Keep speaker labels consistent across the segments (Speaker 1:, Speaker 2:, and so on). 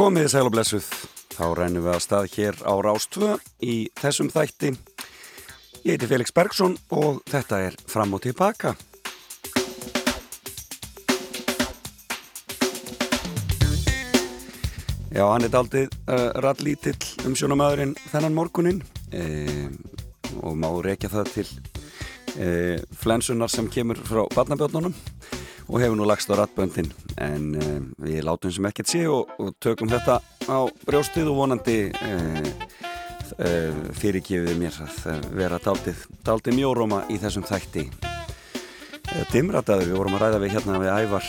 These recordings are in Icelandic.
Speaker 1: Komið sæl og blessuð, þá rænum við að stað hér á Rástvö í þessum þætti. Ég heiti Felix Bergsson og þetta er Fram og Tilbaka. Já, hann er daldið uh, rallítill um sjónamæðurinn þennan morgunin e, og má rekja það til e, flensunar sem kemur frá barnabjónunum og hefur nú lagst á rattböndin en e, við látum sem ekkert sé og, og tökum þetta á brjóstið og vonandi fyrirgifið mér að vera daldið, daldið mjóróma í þessum þætti. Dimrataður, við vorum að ræða við hérna við Ævar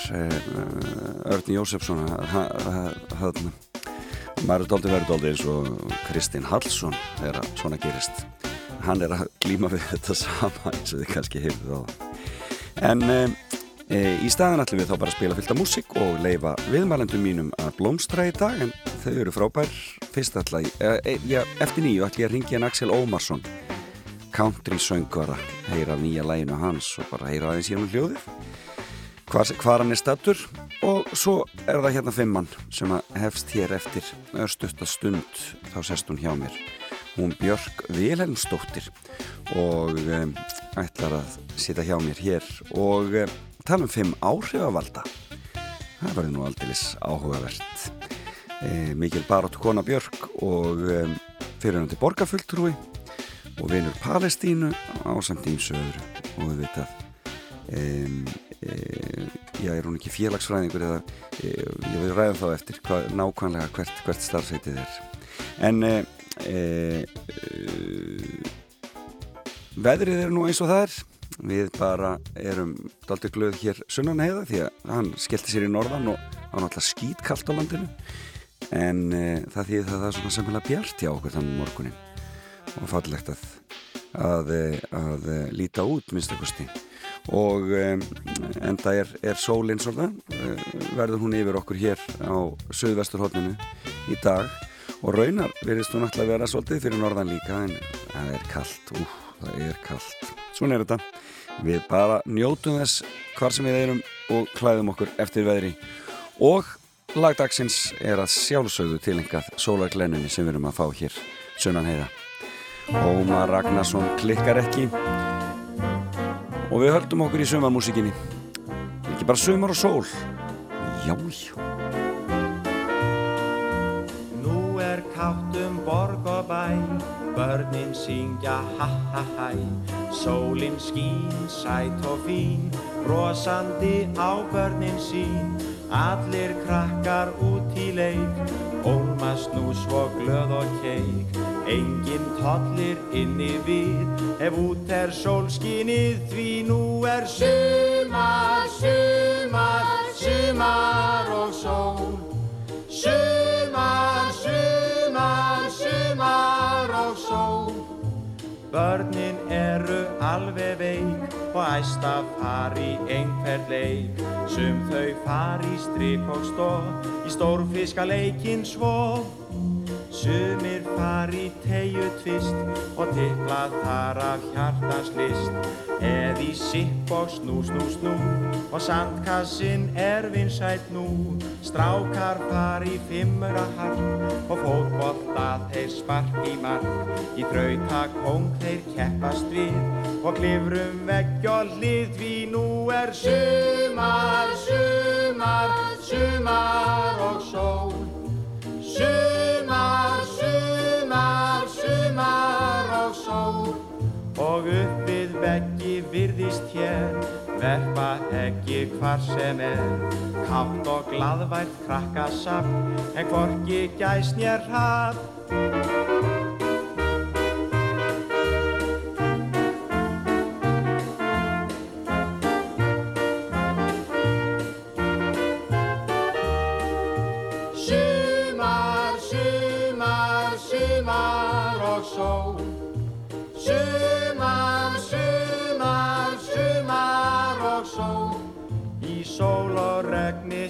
Speaker 1: Örni Jósefsson að maður er doldið verið doldið eins og Kristinn Hallsson þegar svona gerist. Hann er að glíma við þetta sama eins og þið kannski hefðu þá en í staðan ætlum við þá bara að spila fylgta músík og leifa viðmælendum mínum að blómstra í dag en þau eru frábær. Fyrst alltaf, e, e, eftir nýju ætlum ég að ringja en Axel Ómarsson country söngvara heyra nýja læginu hans og bara heyra aðeins hér um hljóðið. Hvað hann er stattur og svo er það hérna fimmann sem hefst hér eftir östutta stund. Þá sest hún hjá mér. Hún Björk Vilhelmsdóttir. Og um, ætlar að sita hjá mér hér. Og um, tala um fimm áhrifavalda. Það var nú aldeilis áhugavert. E, mikil baróttu kona Björk og um, fyrirhundi borgarfulltrúi og vinur Palestínu á samt ímsöður og við vitað Um, e, já, er hún ekki félagsfræðingur eða e, ég vil ræða þá eftir hvað, nákvæmlega hvert, hvert starfsveitið er. En e, veðrið er nú eins og það er við bara erum daldur glöð hér sunnan heiða því að hann skellti sér í norðan og hann alltaf skýt kallt á landinu. En það því það er svona semfélag bjart hjá okkur þannig morgunin og fallegt að að, að líta út minnst ekkursti og um, enda er, er sólinn svona. Uh, verður hún yfir okkur hér á söðvesturhóttinu í dag. Og raunar verðist hún alltaf að vera svolítið fyrir norðan líka en það er kallt, úh, það er kallt svona er þetta. Við bara njótum þess hvar sem við erum og klæðum okkur eftir veðri. Og lagdagsins er að sjálfsögðu tilengað sólarglennunni sem við erum að fá hér sunnan heiða. Ómar Ragnarsson klikkar ekki. Og við höldum okkur í sömarmúsikinni ekki bara sömar og sól. Já,
Speaker 2: er káttum borg og bæ. Börnin syngja ha ha hæ. Sólinn skín, sæt og fín. Brosandi á börnin sín. Allir krakkar út í leik. Ólmast nú svo glöð og keik. Engin tollir inni við, ef út er sólskinnið því nú er sumar, sumar, sumar og sól. Sumar, sumar, sumar og sól. Börnin eru alveg veik og æsta fari einhver leik. Sum þau fari í stryk og stóð, í stórfiskaleikin svo. Sumir fari tegju tvist og tippla þar af hjartans list eð í sipp og snú, snú, snú og sandkassin er vinsætt nú. Strákar fari fimmura hart og fótbolla þeir spark í mark. Í drautakóng þeir keppast við og klifrum vegg og hlið því nú er sumar, sumar, sumar og sól. Sumar, sumar og sól og upp við veggi virðist hér. Verpa ekki hvar sem er kátt og gladvært krakkasaft en hvorki gæst nér hrapp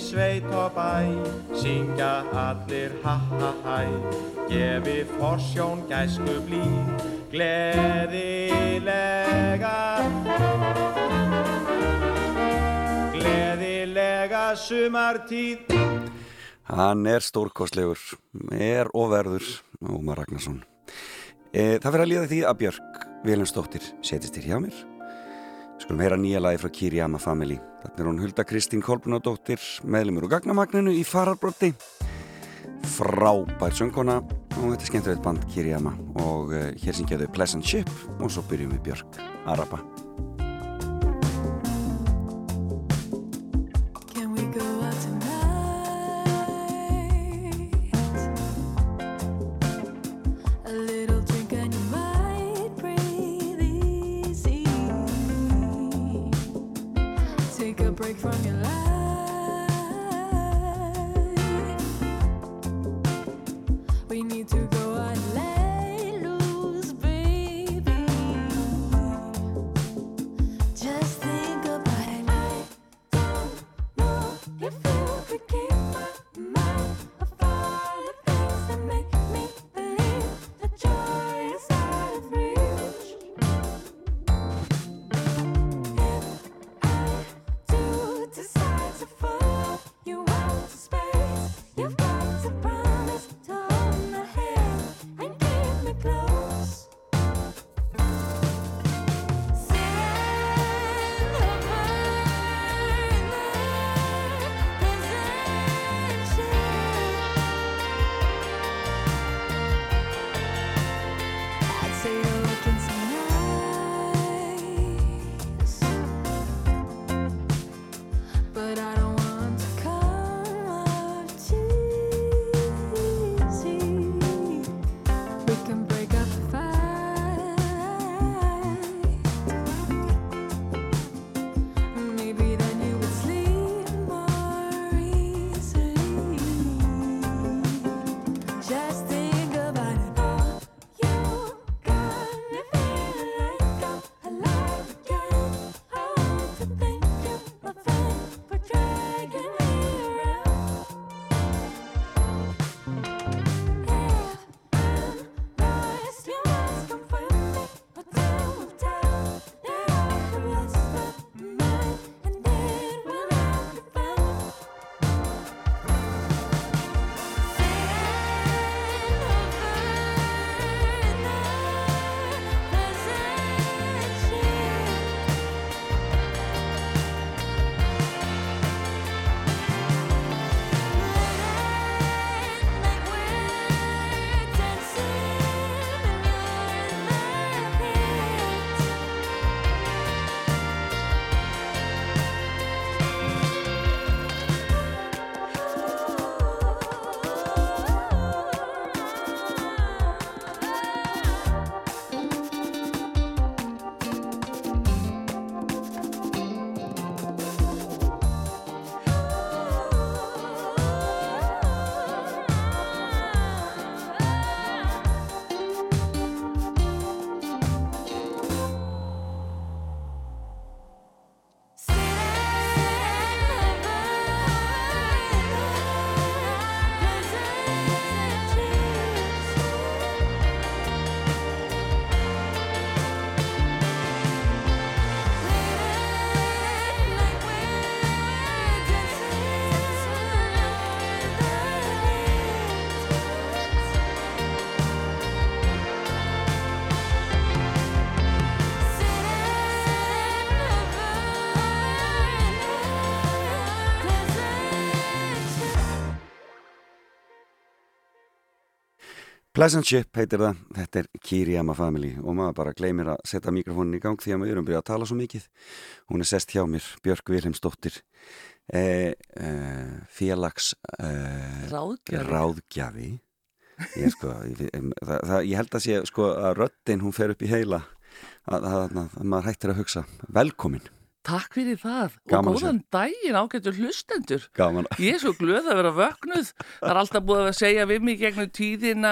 Speaker 2: sveit og bæ Syngja allir ha ha hæ Gefi forsjón gæsku blí Gleðilega Gleðilega sumartíð
Speaker 3: Hann er stórkostlegur, er og verður Ómar Ragnarsson. E, það fyrir að líða því að Björk Viljánsdóttir setist þér hjá mér. Skulum heyra nýja lagi frá Kirjama Family. Þannig er hún Hulda Kristín Kolbrunadóttir, meðlumur og gagnamagninu í fararbrotti. Frábær söngkona og þetta er skemmtilegt band Kirjama og uh, hér syngjaðu Pleasant Ship og svo byrjum við Björk Araba. Pleasant Ship heitir það, þetta er Kiriyama Family og maður bara gleymir að setja mikrofónin í gang því að maður erum byrjað að tala svo mikið. Hún er sest hjá mér, Björg Vilhelmsdóttir, eh, eh, félags eh,
Speaker 4: ráðgjafi.
Speaker 3: ráðgjafi. Ég, sko, ég, það, það, ég held að sé sko, að röttin hún fer upp í heila að, að, að maður hættir að hugsa. Velkomin.
Speaker 4: Takk fyrir það
Speaker 3: Gaman að
Speaker 4: og góðan daginn ágættur hlustendur.
Speaker 3: Gaman.
Speaker 4: Ég er svo glöð að vera vöknuð. Það er alltaf búið að segja við mig gegnum tíðina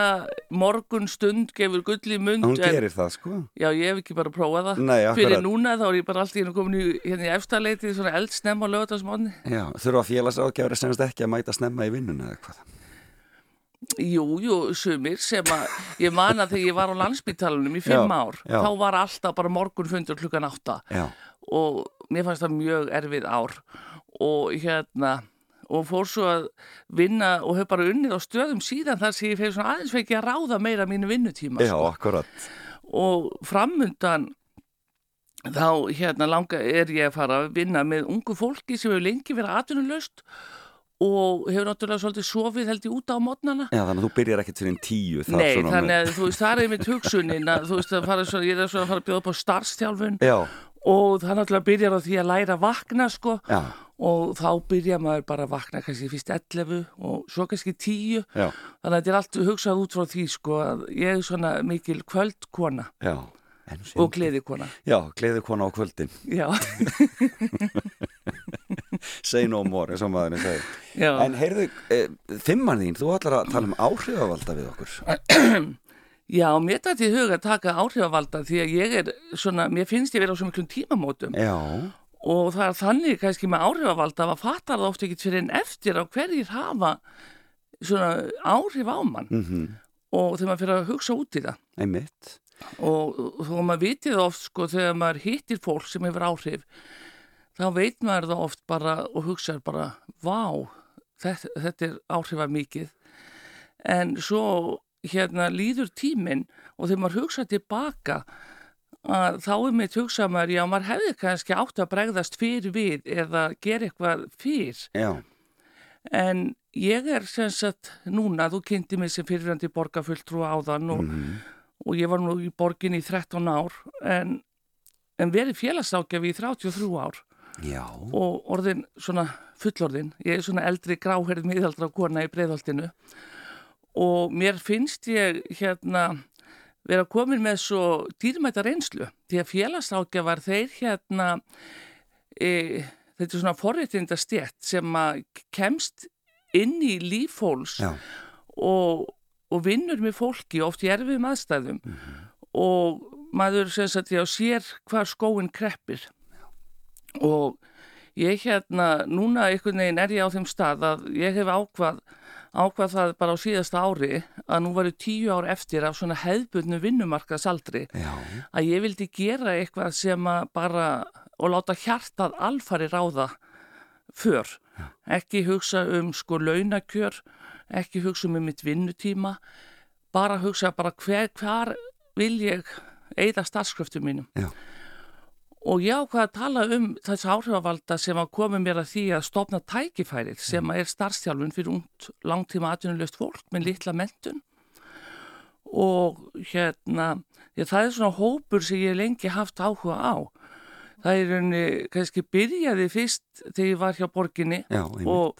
Speaker 4: morgun stund gefur gull í mund.
Speaker 3: Hún
Speaker 4: en-
Speaker 3: gerir það sko.
Speaker 4: Já, ég hef ekki bara prófað það.
Speaker 3: Nei, akkurat.
Speaker 4: Fyrir núna þá er ég bara alltaf komin í, hérna í efstaleiti svona eldsnemm á lögatarsmónni.
Speaker 3: Já, þurfa félagsráðgjafari semst ekki að mæta snemma í vinnuna eða hvað.
Speaker 4: Jú, jú, sumir sem að ég man að þegar ég var á landsbytalanum í fimm
Speaker 3: Já,
Speaker 4: ár,
Speaker 3: já.
Speaker 4: þá var alltaf bara morgunfundur klukkan átta og mér fannst það mjög erfið ár og hérna og fór svo að vinna og hef bara unnið á stöðum síðan þar sem ég fyrir svona aðeins fekk ég að ráða meira mínu vinnutíma
Speaker 1: Já,
Speaker 4: sko.
Speaker 1: akkurat.
Speaker 4: og framundan þá hérna langa er ég að fara að vinna með ungu fólki sem hefur lengi verið atvinnulöst og hefur náttúrulega svolítið sofið held ég út á mótnana
Speaker 1: Já, þannig að þú byrjar ekkert fyrir tíu. þar
Speaker 4: Nei,
Speaker 1: svona
Speaker 4: þannig
Speaker 1: með-
Speaker 4: að þú veist, það er einmitt hugsunin að þú veist, að fara svo, ég er að fara að bjóða upp á starfstjálfun
Speaker 1: Já,
Speaker 4: og það náttúrulega byrjar á því að læra að vakna sko
Speaker 1: já,
Speaker 4: og þá byrja maður bara að vakna kannski fyrst 11 og svo kannski 10
Speaker 1: já,
Speaker 4: þannig að þetta er allt hugsað út frá því sko að ég er svona mikil kvöldkona
Speaker 1: já.
Speaker 4: Og gleðikona
Speaker 1: Já, gleði kona á kvöldin.
Speaker 4: já,
Speaker 1: Say no more, eins og maðurinn segir.
Speaker 4: já.
Speaker 1: En heyrðu, e, þimman þín, þú ætlar að tala um áhrifavalda við okkur.
Speaker 4: já, mér dætti í huga að taka áhrifavalda því að ég er svona, mér finnst ég vera á svo miklum tímamótum.
Speaker 1: Já,
Speaker 4: og það er þannig kannski með áhrifavalda að fattar það oft ekki fyrir en eftir á hverjir hafa svona áhrif á mann.
Speaker 1: Mhm,
Speaker 4: og þegar maður fyrir að hugsa út í það.
Speaker 1: Einmitt.
Speaker 4: og þó að maður vitið oft sko þegar maður hittir fólk sem hefur áhrif þá veit maður það oft bara og hugsaður bara vá, þetta, þetta er áhrifað mikið en svo hérna líður tíminn og þegar maður hugsa tilbaka þá er mitt hugsað maður já, maður hefði kannski átt að bregðast fyrir við eða gera eitthvað fyrr.
Speaker 1: Já,
Speaker 4: en ég er sem sagt núna, þú kynnti mig sem fyrirvændi borgarfulltrú áðan og
Speaker 1: mhm,
Speaker 4: og ég var nú í borgin í 13 ár en, en verið félagsákjafi í 33 ár.
Speaker 1: Já,
Speaker 4: og orðin svona fullorðin, ég er svona eldri gráherð miðaldra kona í breiðholtinu og mér finnst ég hérna vera komin með svo dýrmæta reynslu. Því að félagsákjafar þeir hérna e, þetta er svona forréttinda stjætt sem að kemst inn í lífhóls
Speaker 1: já,
Speaker 4: og, og vinnur með fólki oft í erfiðum aðstæðum. Og maður sagt ég á sér hvað skóin kreppir. Og ég hérna núna einhvern veginn er ég á þeim stað að ég hef ákvað ákvað það bara á síðasta ári að nú varu tíu ár eftir af svona hefðbundnu vinnumarkaðsaldri
Speaker 1: já,
Speaker 4: að ég vildi gera eitthvað sem að bara og láta hjartað alfari ráða för. Ekki hugsa um sko launakjör, ekki hugsa um mitt vinnutíma, bara hugsa bara hver, hvar vil ég eigða starfskröftum mínum.
Speaker 1: Já.
Speaker 4: Og ég ákvað að tala um þess áhrifavalda sem að komi mér að því að stopna tækifærið sem að er starfstjálfun fyrir ungt langtíma atvinnulöst fólk með litla mentun og hérna, ég, það er svona hópur sem ég lengi haft áhuga á. Það er henni, kannski byrjaði fyrst þegar ég var hjá borginni
Speaker 1: já,
Speaker 4: og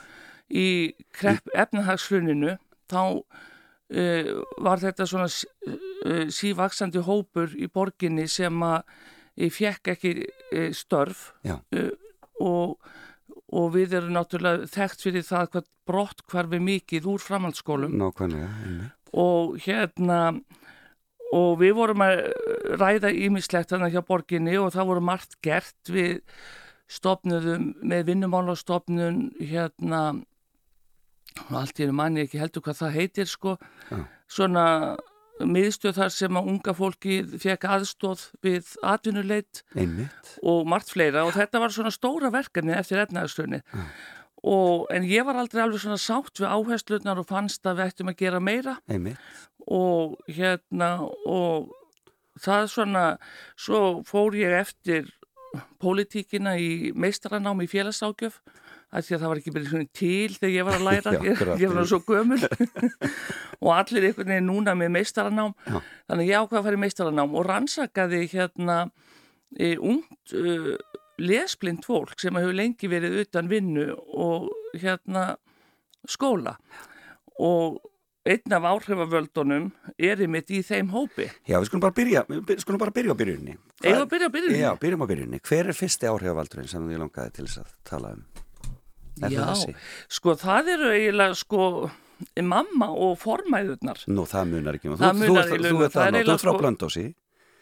Speaker 4: í krepp efnahagsfluninu þá uh, var þetta svona uh, sívaksandi hópur í borginni sem að ég fekk ekki uh, störf uh, og, og við erum náttúrulega þekkt fyrir það hvað brott hvarfi mikið úr framhaldsskólum.
Speaker 1: Nákvæmlega,
Speaker 4: og hérna og við vorum að ræða ímislegt þannig hjá borginni og það voru margt gert. Við stopnuðum með vinnumálastofnun hérna allt í einu manni ekki heldur hvað það heitir sko.
Speaker 1: Já.
Speaker 4: svona miðstöð þar sem að unga fólki fekk aðstóð við atvinnuleit
Speaker 1: Einmitt.
Speaker 4: og margt fleira. Og þetta var svona stóra verkefni eftir efnaðarstöðni og en ég var aldrei alveg svona sátt við áherslunar og fannst að við ættum að gera meira.
Speaker 1: Einmitt.
Speaker 4: og hérna og það svona svo fór ég eftir pólitíkina í meistaranám í félagsákjöf að það var ekki svona til þegar ég var að læra,
Speaker 1: Já,
Speaker 4: ég, ég var svo gömul og allir einhvern veginn núna með meistaranám
Speaker 1: Já.
Speaker 4: þannig ég ákvað að fara í meistaranám og rannsakaði hérna e, ungt uh, lesblind fólk sem hefur lengi verið utan vinnu og hérna skóla og einn af áhrifavöldunum er einmitt í þeim hópi.
Speaker 1: Já, við skulum bara byrja, við skulum bara byrja á byrjunni.
Speaker 4: Eða byrja að byrja.
Speaker 1: Já, byrjum á byrjunni. Hver er fyrsti áhrifavaldurinn sem þið langaði til þess að tala um? Er
Speaker 4: Já,
Speaker 1: það
Speaker 4: sko það eru eiginlega sko mamma og formæðurnar.
Speaker 1: Nú, það munar ekki. Þú,
Speaker 4: Það
Speaker 1: þú,
Speaker 4: munar
Speaker 1: þú,
Speaker 4: launum.
Speaker 1: ert
Speaker 4: Það er
Speaker 1: þú
Speaker 4: eiginlega
Speaker 1: ert frá
Speaker 4: sko-
Speaker 1: Blöndósi.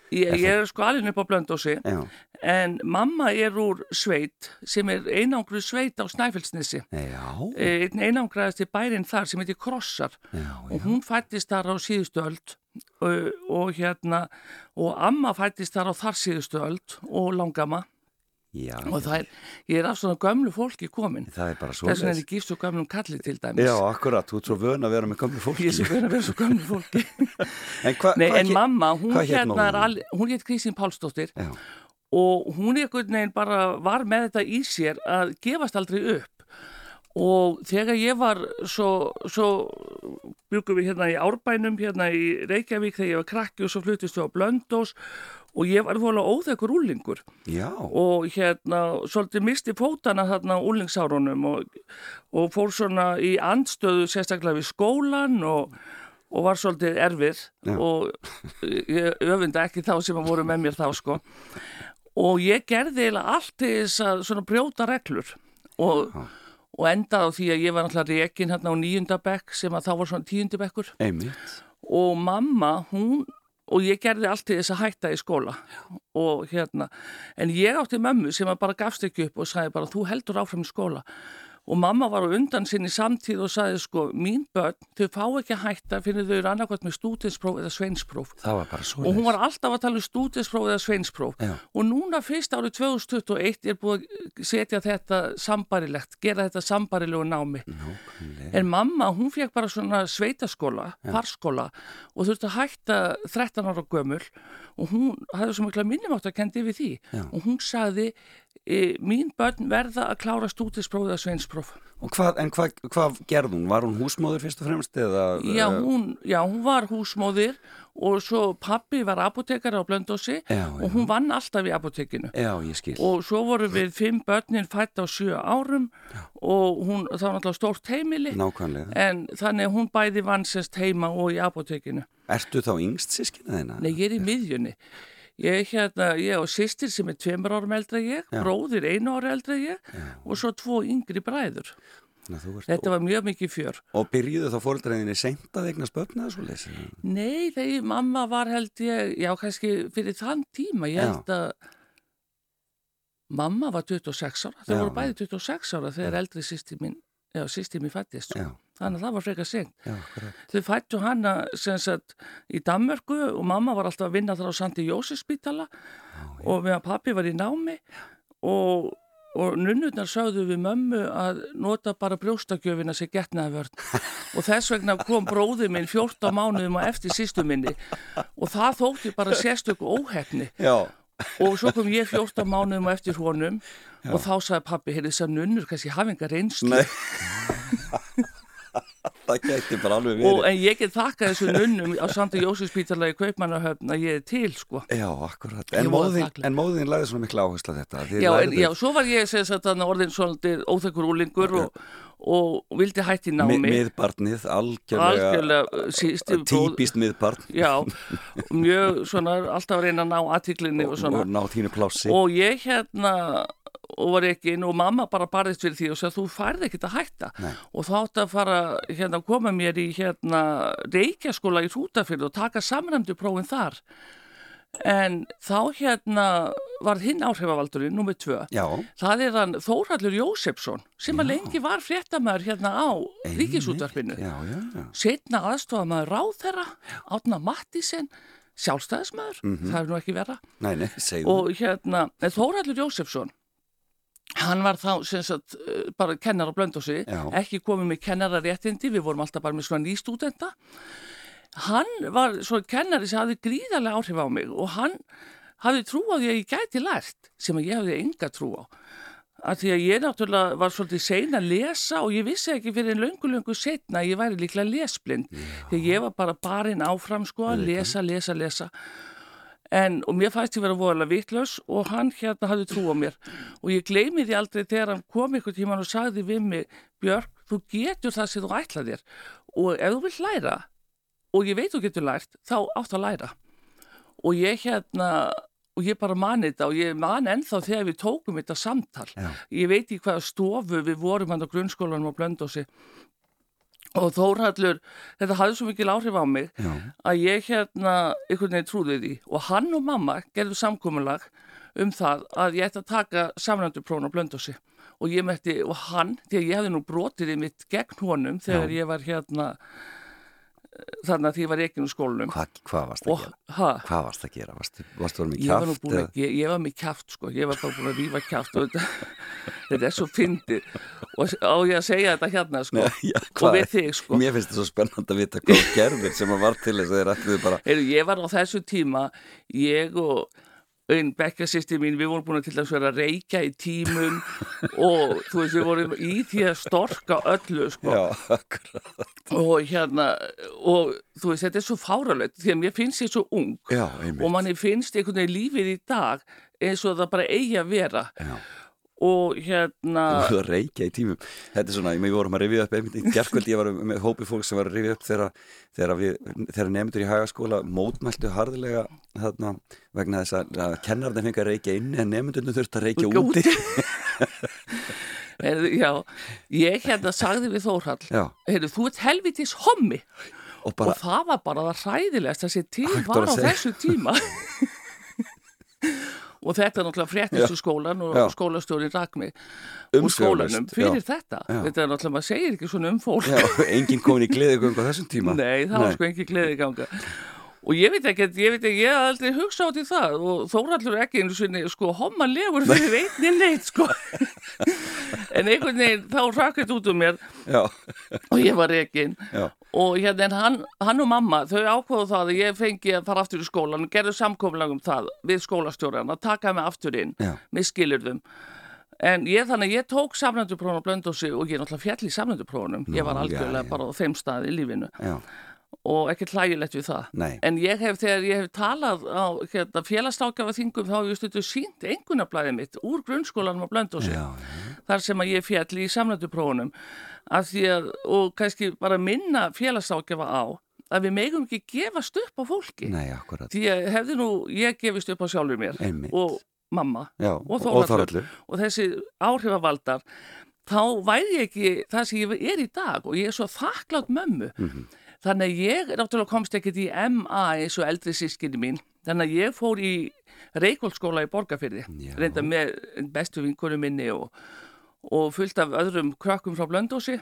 Speaker 4: Ég,
Speaker 1: Er
Speaker 4: ég er sko alveg upp á blöndósi
Speaker 1: Já,
Speaker 4: en mamma er úr sveit sem er einangru sveit á Snæfellsnesi.
Speaker 1: já,
Speaker 4: Einn einangraðist í bærin þar sem heitir Krossar
Speaker 1: já,
Speaker 4: og hún fættist þar á síðustu öld og, og hérna og amma fættist þar á þar síðustu öld og langama
Speaker 1: Já,
Speaker 4: og það er, ég er af svona gömlu fólki komin.
Speaker 1: Það er bara
Speaker 4: þess vegna er ég gifst svo gömlum kalli til dæmis.
Speaker 1: Já, akkurat, þú ert svo vön að vera með gamlu fólki.
Speaker 4: ég sem verið að vera svo gömlu fólki.
Speaker 1: En, hva,
Speaker 4: Nei,
Speaker 1: hvað
Speaker 4: en
Speaker 1: hét-
Speaker 4: mamma, hún hérna
Speaker 1: móðir
Speaker 4: er
Speaker 1: þín?
Speaker 4: al, hún hétt Kristín Pálsdóttir.
Speaker 1: Já,
Speaker 4: og hún einhvern veginn bara var með þetta í sér að gefast aldrei upp og þegar ég var svo, svo byggum við hérna í Árbænum hérna í Reykjavík þegar ég var krakki og svo fluttist við á Blöndós og ég var vola óþekkur úlingur
Speaker 1: já,
Speaker 4: og hérna svolítið misti fótana þarna úlingsárunum og, og fór svona í andstöðu sérstaklega við skólan og, og var svolítið erfið
Speaker 1: Já.
Speaker 4: og ég öfunda ekki þá sem að voru með mér þá sko. Og ég gerði allt til þess að svona brjóta reglur og, og endaði á því að ég var náttúrulega rekin hérna á níundabekk sem að þá var svona tíundabekkur og mamma, hún og ég gerði allt til þess að hætta í skóla. Og hérna en ég átti mömmu sem að bara gafst ekki upp og sagði bara þú heldur áfram í skóla og mamma var á undan sinni samtíð og sagði sko mín börn, þau fá ekki að hætta fyrir þau eru annarkvæmt með stúdinspróf eða sveinspróf.
Speaker 1: Það var bara svo
Speaker 4: og hún var alltaf að tala um stúdinspróf eða sveinspróf.
Speaker 1: Já.
Speaker 4: og núna fyrst árið 2021 er búið að setja þetta sambarilegt, gera þetta sambarilegu námi.
Speaker 1: Nákvæmlega.
Speaker 4: En mamma, hún fekk bara svona sveitaskóla, farskóla og þurfti að hætta 13 ára gömul. Og hún hafði svo mikla minnimátt að kendi við því.
Speaker 1: Já.
Speaker 4: og hún sagði e, mín börn verða að klára stúdisprófið að sveinspróf.
Speaker 1: Og hvað, en hvað, hvað gerði hún? Var hún húsmóður fyrst og fremst eða?
Speaker 4: Já, hún, já, hún var húsmóðir og svo pappi var apotekari á Blöndósi
Speaker 1: Já,
Speaker 4: og hún vann alltaf í apotekinu.
Speaker 1: Já, ég skil.
Speaker 4: Og svo voru við fimm börnin fætt á sjö árum og hún, það var náttúrulega stórt heimili
Speaker 1: Nákvæmlega.
Speaker 4: en þannig hún bæði vann sérst heima og í apotekinu.
Speaker 1: Ertu þá yngst sískina þeina?
Speaker 4: Nei, ég er í miðjunni. Ég hérna, ég og sýstir sem er tveimur árum eldra ég,
Speaker 1: Já.
Speaker 4: bróðir einu ára eldra ég og svo tvo yngri bræður.
Speaker 1: Ná,
Speaker 4: Þetta var mjög mikið fjör.
Speaker 1: Og byrjuðu þá að eignast börn eða svo leysi?
Speaker 4: Nei, þegar mamma var held ég, já kannski fyrir þann tíma, ég
Speaker 1: Já.
Speaker 4: held að mamma var 26 ára, þau
Speaker 1: Já,
Speaker 4: voru bæði 26 ára þegar eldri sýstir mín, já sýstir mín fættist.
Speaker 1: Já,
Speaker 4: Þannig að það var frekar seint.
Speaker 1: já.
Speaker 4: Þau fættu hana sem sagt í Danmörku og mamma var alltaf að vinna þar á Sandi Jósefspítala og meðan pappi var í námi og, og nunnurnar sögðu við mömmu að nota bara brjóstakjöfina sem getnaði vörn og þess vegna kom bróði minn 14 mánuðum á eftir sístu minni og það þótti bara sérstöku óhefni
Speaker 1: Já,
Speaker 4: og svo kom ég 14 mánuðum á eftir honum og þá sagði pappi, heyrðu þess að nunnur kannski hafi enga reynslu.
Speaker 1: það gæti bara alveg
Speaker 4: og
Speaker 1: verið.
Speaker 4: en ég get þakka þessu nunnum á Sandi Jósefspítala í Kaupmannahöfn að ég er til sko
Speaker 1: Já, akkurat. En móðin, móðin lagði svona mikla áherslu á þetta.
Speaker 4: Já, en, já, svo var ég sem sagt þarna orðin svolítið óþekkur úlingur og, og vildi hætti
Speaker 1: mi-
Speaker 4: námi
Speaker 1: Miðbarnið, algjörlega,
Speaker 4: algjörlega sísti
Speaker 1: típist miðbarn
Speaker 4: Já, mjög svona alltaf að reyna að ná aðtiklinni og
Speaker 1: og ná tínu plássi.
Speaker 4: og ég hérna og var ekki inn og mamma bara barðist fyrir því og sagði þú færði ekkert að hætta.
Speaker 1: Nei.
Speaker 4: og þá átti að fara hérna að koma mér í hérna reykjaskóla í Hrútafyrð og taka samræmdu prófin þar. En þá hérna var hinn áhrifavaldurinn, nummið tvö.
Speaker 1: Já,
Speaker 4: það er hann Þórhallur Jósefsson sem að lengi var fréttamaður hérna á ríkisútvarpinu. Setna aðstofamaður ráðherra Átna Mattísen sjálfstæðismadur, það er nú ekki vera
Speaker 1: Nei,
Speaker 4: og hérna, en Þórhallur Jósefsson hann var þá sem sagt eh, bara kennar á blöndósi ekki komið með kennararéttindi við vorum alltaf bara með svona nýstúdenta. Hann var svona kennari sem hafði gríðarlega áhrif á mig og hann hafði trú á því að ég gæti lært sem ég hafði enga trú á. Að því að ég náttúrulega var svolítið sein að lesa og ég vissi ekki fyrir en löngu löngu setna að ég væri líklega lesblind. Því ég var bara barinn áfram sko að lesa, lesa, lesa En, og mér fæst ég vera voðalega vitlaus og hann hérna hafði trú á mér. Og ég gleymi því aldrei þegar hann kom ykkur tíman og sagði við mig Björk, þú getur það sem þú ætlað þér. Og ef þú vill læra og ég veit þú getur lært, þá átt að læra. Og ég hérna og ég bara mani þetta og ég man ennþá þegar við tókum þetta samtal.
Speaker 1: Já.
Speaker 4: ég veit í hvaða stofu við vorum hann á grunnskólanum á Blöndósi og Þórhallur, þetta hafði svo mikil áhrif á mig
Speaker 1: Já,
Speaker 4: að ég hérna einhvern veginn trúði því. Og hann og mamma gerðu samkomulag um það að ég ætti að taka samrændu prón á blöndósi og ég mætti, og hann, því að ég hefði nú brotið í mitt gegn honum þegar
Speaker 1: Já.
Speaker 4: ég var hérna þannig að því ég var ekki úr skólanum.
Speaker 1: Hva, hvað varst að
Speaker 4: og,
Speaker 1: gera? Hvað varst að gera? Varstu, varstu að með
Speaker 4: ég var búin að, ég, ég var með kjáft sko, ég var bara búin að rífa kjáft og þetta, þetta er svo fyndið. Og á ég að segja þetta hérna sko?
Speaker 1: Já,
Speaker 4: og við þig sko.
Speaker 1: Mér finnst þetta svo spennand að vita hvað þú gerðir sem að var til þess að þeir ætluðu bara
Speaker 4: Heyrðu, ég var á þessu tíma, ég og einn bekkjasýsti mín, við vorum búin að til að vera að reykja í tímum og þú veist, við vorum í því að storka öllu, sko.
Speaker 1: Já,
Speaker 4: Og hérna, og þú veist, þetta er svo fáralegt, því að mér finnst ég svo ung
Speaker 1: Já,
Speaker 4: og manni finnst einhvern veginn lífið í dag eins og það bara eigi að vera.
Speaker 1: Já.
Speaker 4: Og hérna,
Speaker 1: Þú að reykja í tímum. Þetta er svona, ég vorum að rifja upp einmitt í gerkvöldi, ég var með hópi fólk sem var að rifja upp þegar, við, nefndur í hagaskóla mótmæltu harðilega þarna, vegna þess að, að kennarðin fengi að reykja inni en nefndunum þurfti að reykja
Speaker 4: Úti. já, ég hérna sagði við Þórhall, heyrðu, þú ert helvitis hommi.
Speaker 1: og bara,
Speaker 4: og það var bara það hræðilegast að sé til
Speaker 1: Hægt
Speaker 4: var
Speaker 1: var
Speaker 4: á þessu tíma og þetta er náttúrulega fréttist í skólan og mig úr
Speaker 1: Umsvifalaust,
Speaker 4: skólanum fyrir
Speaker 1: já.
Speaker 4: þetta.
Speaker 1: Já.
Speaker 4: þetta er náttúrulega, maður segir ekki svona um fólk.
Speaker 1: Já, enginn komin í gleðigöng á þessum tíma.
Speaker 4: Nei, það var sko ekki gleði ganga og ég veit ekki, ég veit ekki, ég hef aldrei hugsað út í það. Og Þórallur ekki einu sinni, sko, homma lefur fyrir einni neitt, sko. En einhvern veginn, þá rakast út um mér.
Speaker 1: Já,
Speaker 4: og ég var
Speaker 1: já,
Speaker 4: og hérna en hann, hann og mamma þau ákváðu það að ég fengi að fara aftur í skólan og gerðu samkomlag um það við skólastjóran að taka mig aftur inn
Speaker 1: já,
Speaker 4: með skilurðum en ég þannig ég tók samnönduprófun og blöndósi og ég er náttúrulega fjall í samnönduprófunum ég var algjörlega
Speaker 1: já.
Speaker 4: bara á þeim stað í lífinu.
Speaker 1: Já,
Speaker 4: og ekkert hlægilegt við það.
Speaker 1: Nei.
Speaker 4: En ég hef, þegar ég hef talað á hérna, félagstákjafa þingum þá hef ég stundu sínt engunablaðið mitt úr grunnskólanum á blöndósi þar sem að ég fjall í því að, og kannski bara minna félagsákjafa á að við megum ekki gefast upp á fólki
Speaker 1: nei, akkurat
Speaker 4: því að hefði nú ég gefist upp á sjálfur mér
Speaker 1: Einmitt.
Speaker 4: og mamma
Speaker 1: Já,
Speaker 4: og
Speaker 1: og
Speaker 4: Þórhallur
Speaker 1: Þorallur
Speaker 4: og þessi áhrifavaldar þá væri ég ekki það sem ég er í dag og ég er svo þakklátt mömmu
Speaker 1: Mhm.
Speaker 4: þannig að ég náttúrulega komst ekkert í MA eins og eldri sískinni mín þannig að ég fór í Reykjóldsskóla í Borgarfyrði
Speaker 1: Já.
Speaker 4: reynda með bestu vinkunum minni og, og fullt af öðrum krökkum frá Blöndósi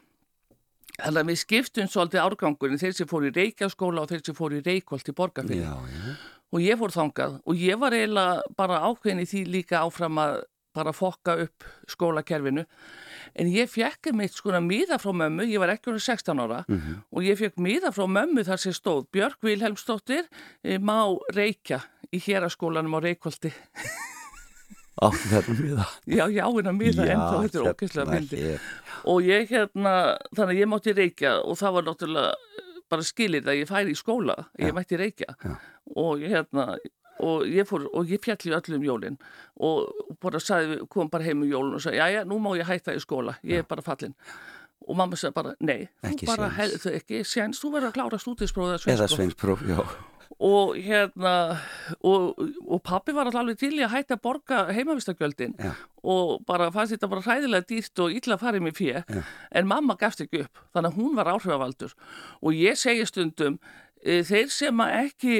Speaker 4: þannig að við skiptum svolítið árgangurinn. Þeir sem fór í Reykjaskóla og þeir sem fór í Reykjóld í
Speaker 1: já,
Speaker 4: og ég fór þangað. Og ég var eiginlega bara ákveðin í því líka áfram að bara fokka upp skólakerfinu. En ég fekk mitt skona miða frá mömmu, ég var ekki um 16 ára.
Speaker 1: Mhm.
Speaker 4: og ég fekk miða frá mömmu þar sem stóð Björk Vilhelmsdóttir eh, má reykja í héraskólanum á Reykjóldi
Speaker 1: áttu þetta með það
Speaker 4: já, já, en að miða en þá þetta er
Speaker 1: hérna
Speaker 4: myndi
Speaker 1: hér.
Speaker 4: og ég hérna, þannig að ég mátti reykja og það var náttúrulega eh, bara skilir að ég færi í skóla, ég
Speaker 1: Já.
Speaker 4: mætti reykja
Speaker 1: Já.
Speaker 4: og ég hérna og ég fór, og ég fjalli öllum jólin og bara sagði, kom bara heim um jólin og sagði, já, já, nú má ég hætta í skóla ég er bara fallin og mamma sagði bara, nei, þú
Speaker 1: Ekki
Speaker 4: bara
Speaker 1: séns.
Speaker 4: þú ekki séns, þú verður að klára stúdinspróð
Speaker 1: Eða sveinspróf, já
Speaker 4: og hérna og, og pappi var alveg til í að hætta að borga heimavistagjöldin
Speaker 1: Já.
Speaker 4: og bara fannst þetta bara hræðilega dýrt og illa farið með fjö
Speaker 1: Já.
Speaker 4: en mamma gafst ekki upp þannig að hún var áhrifavaldur og ég segi stundum e, þeir sem að ekki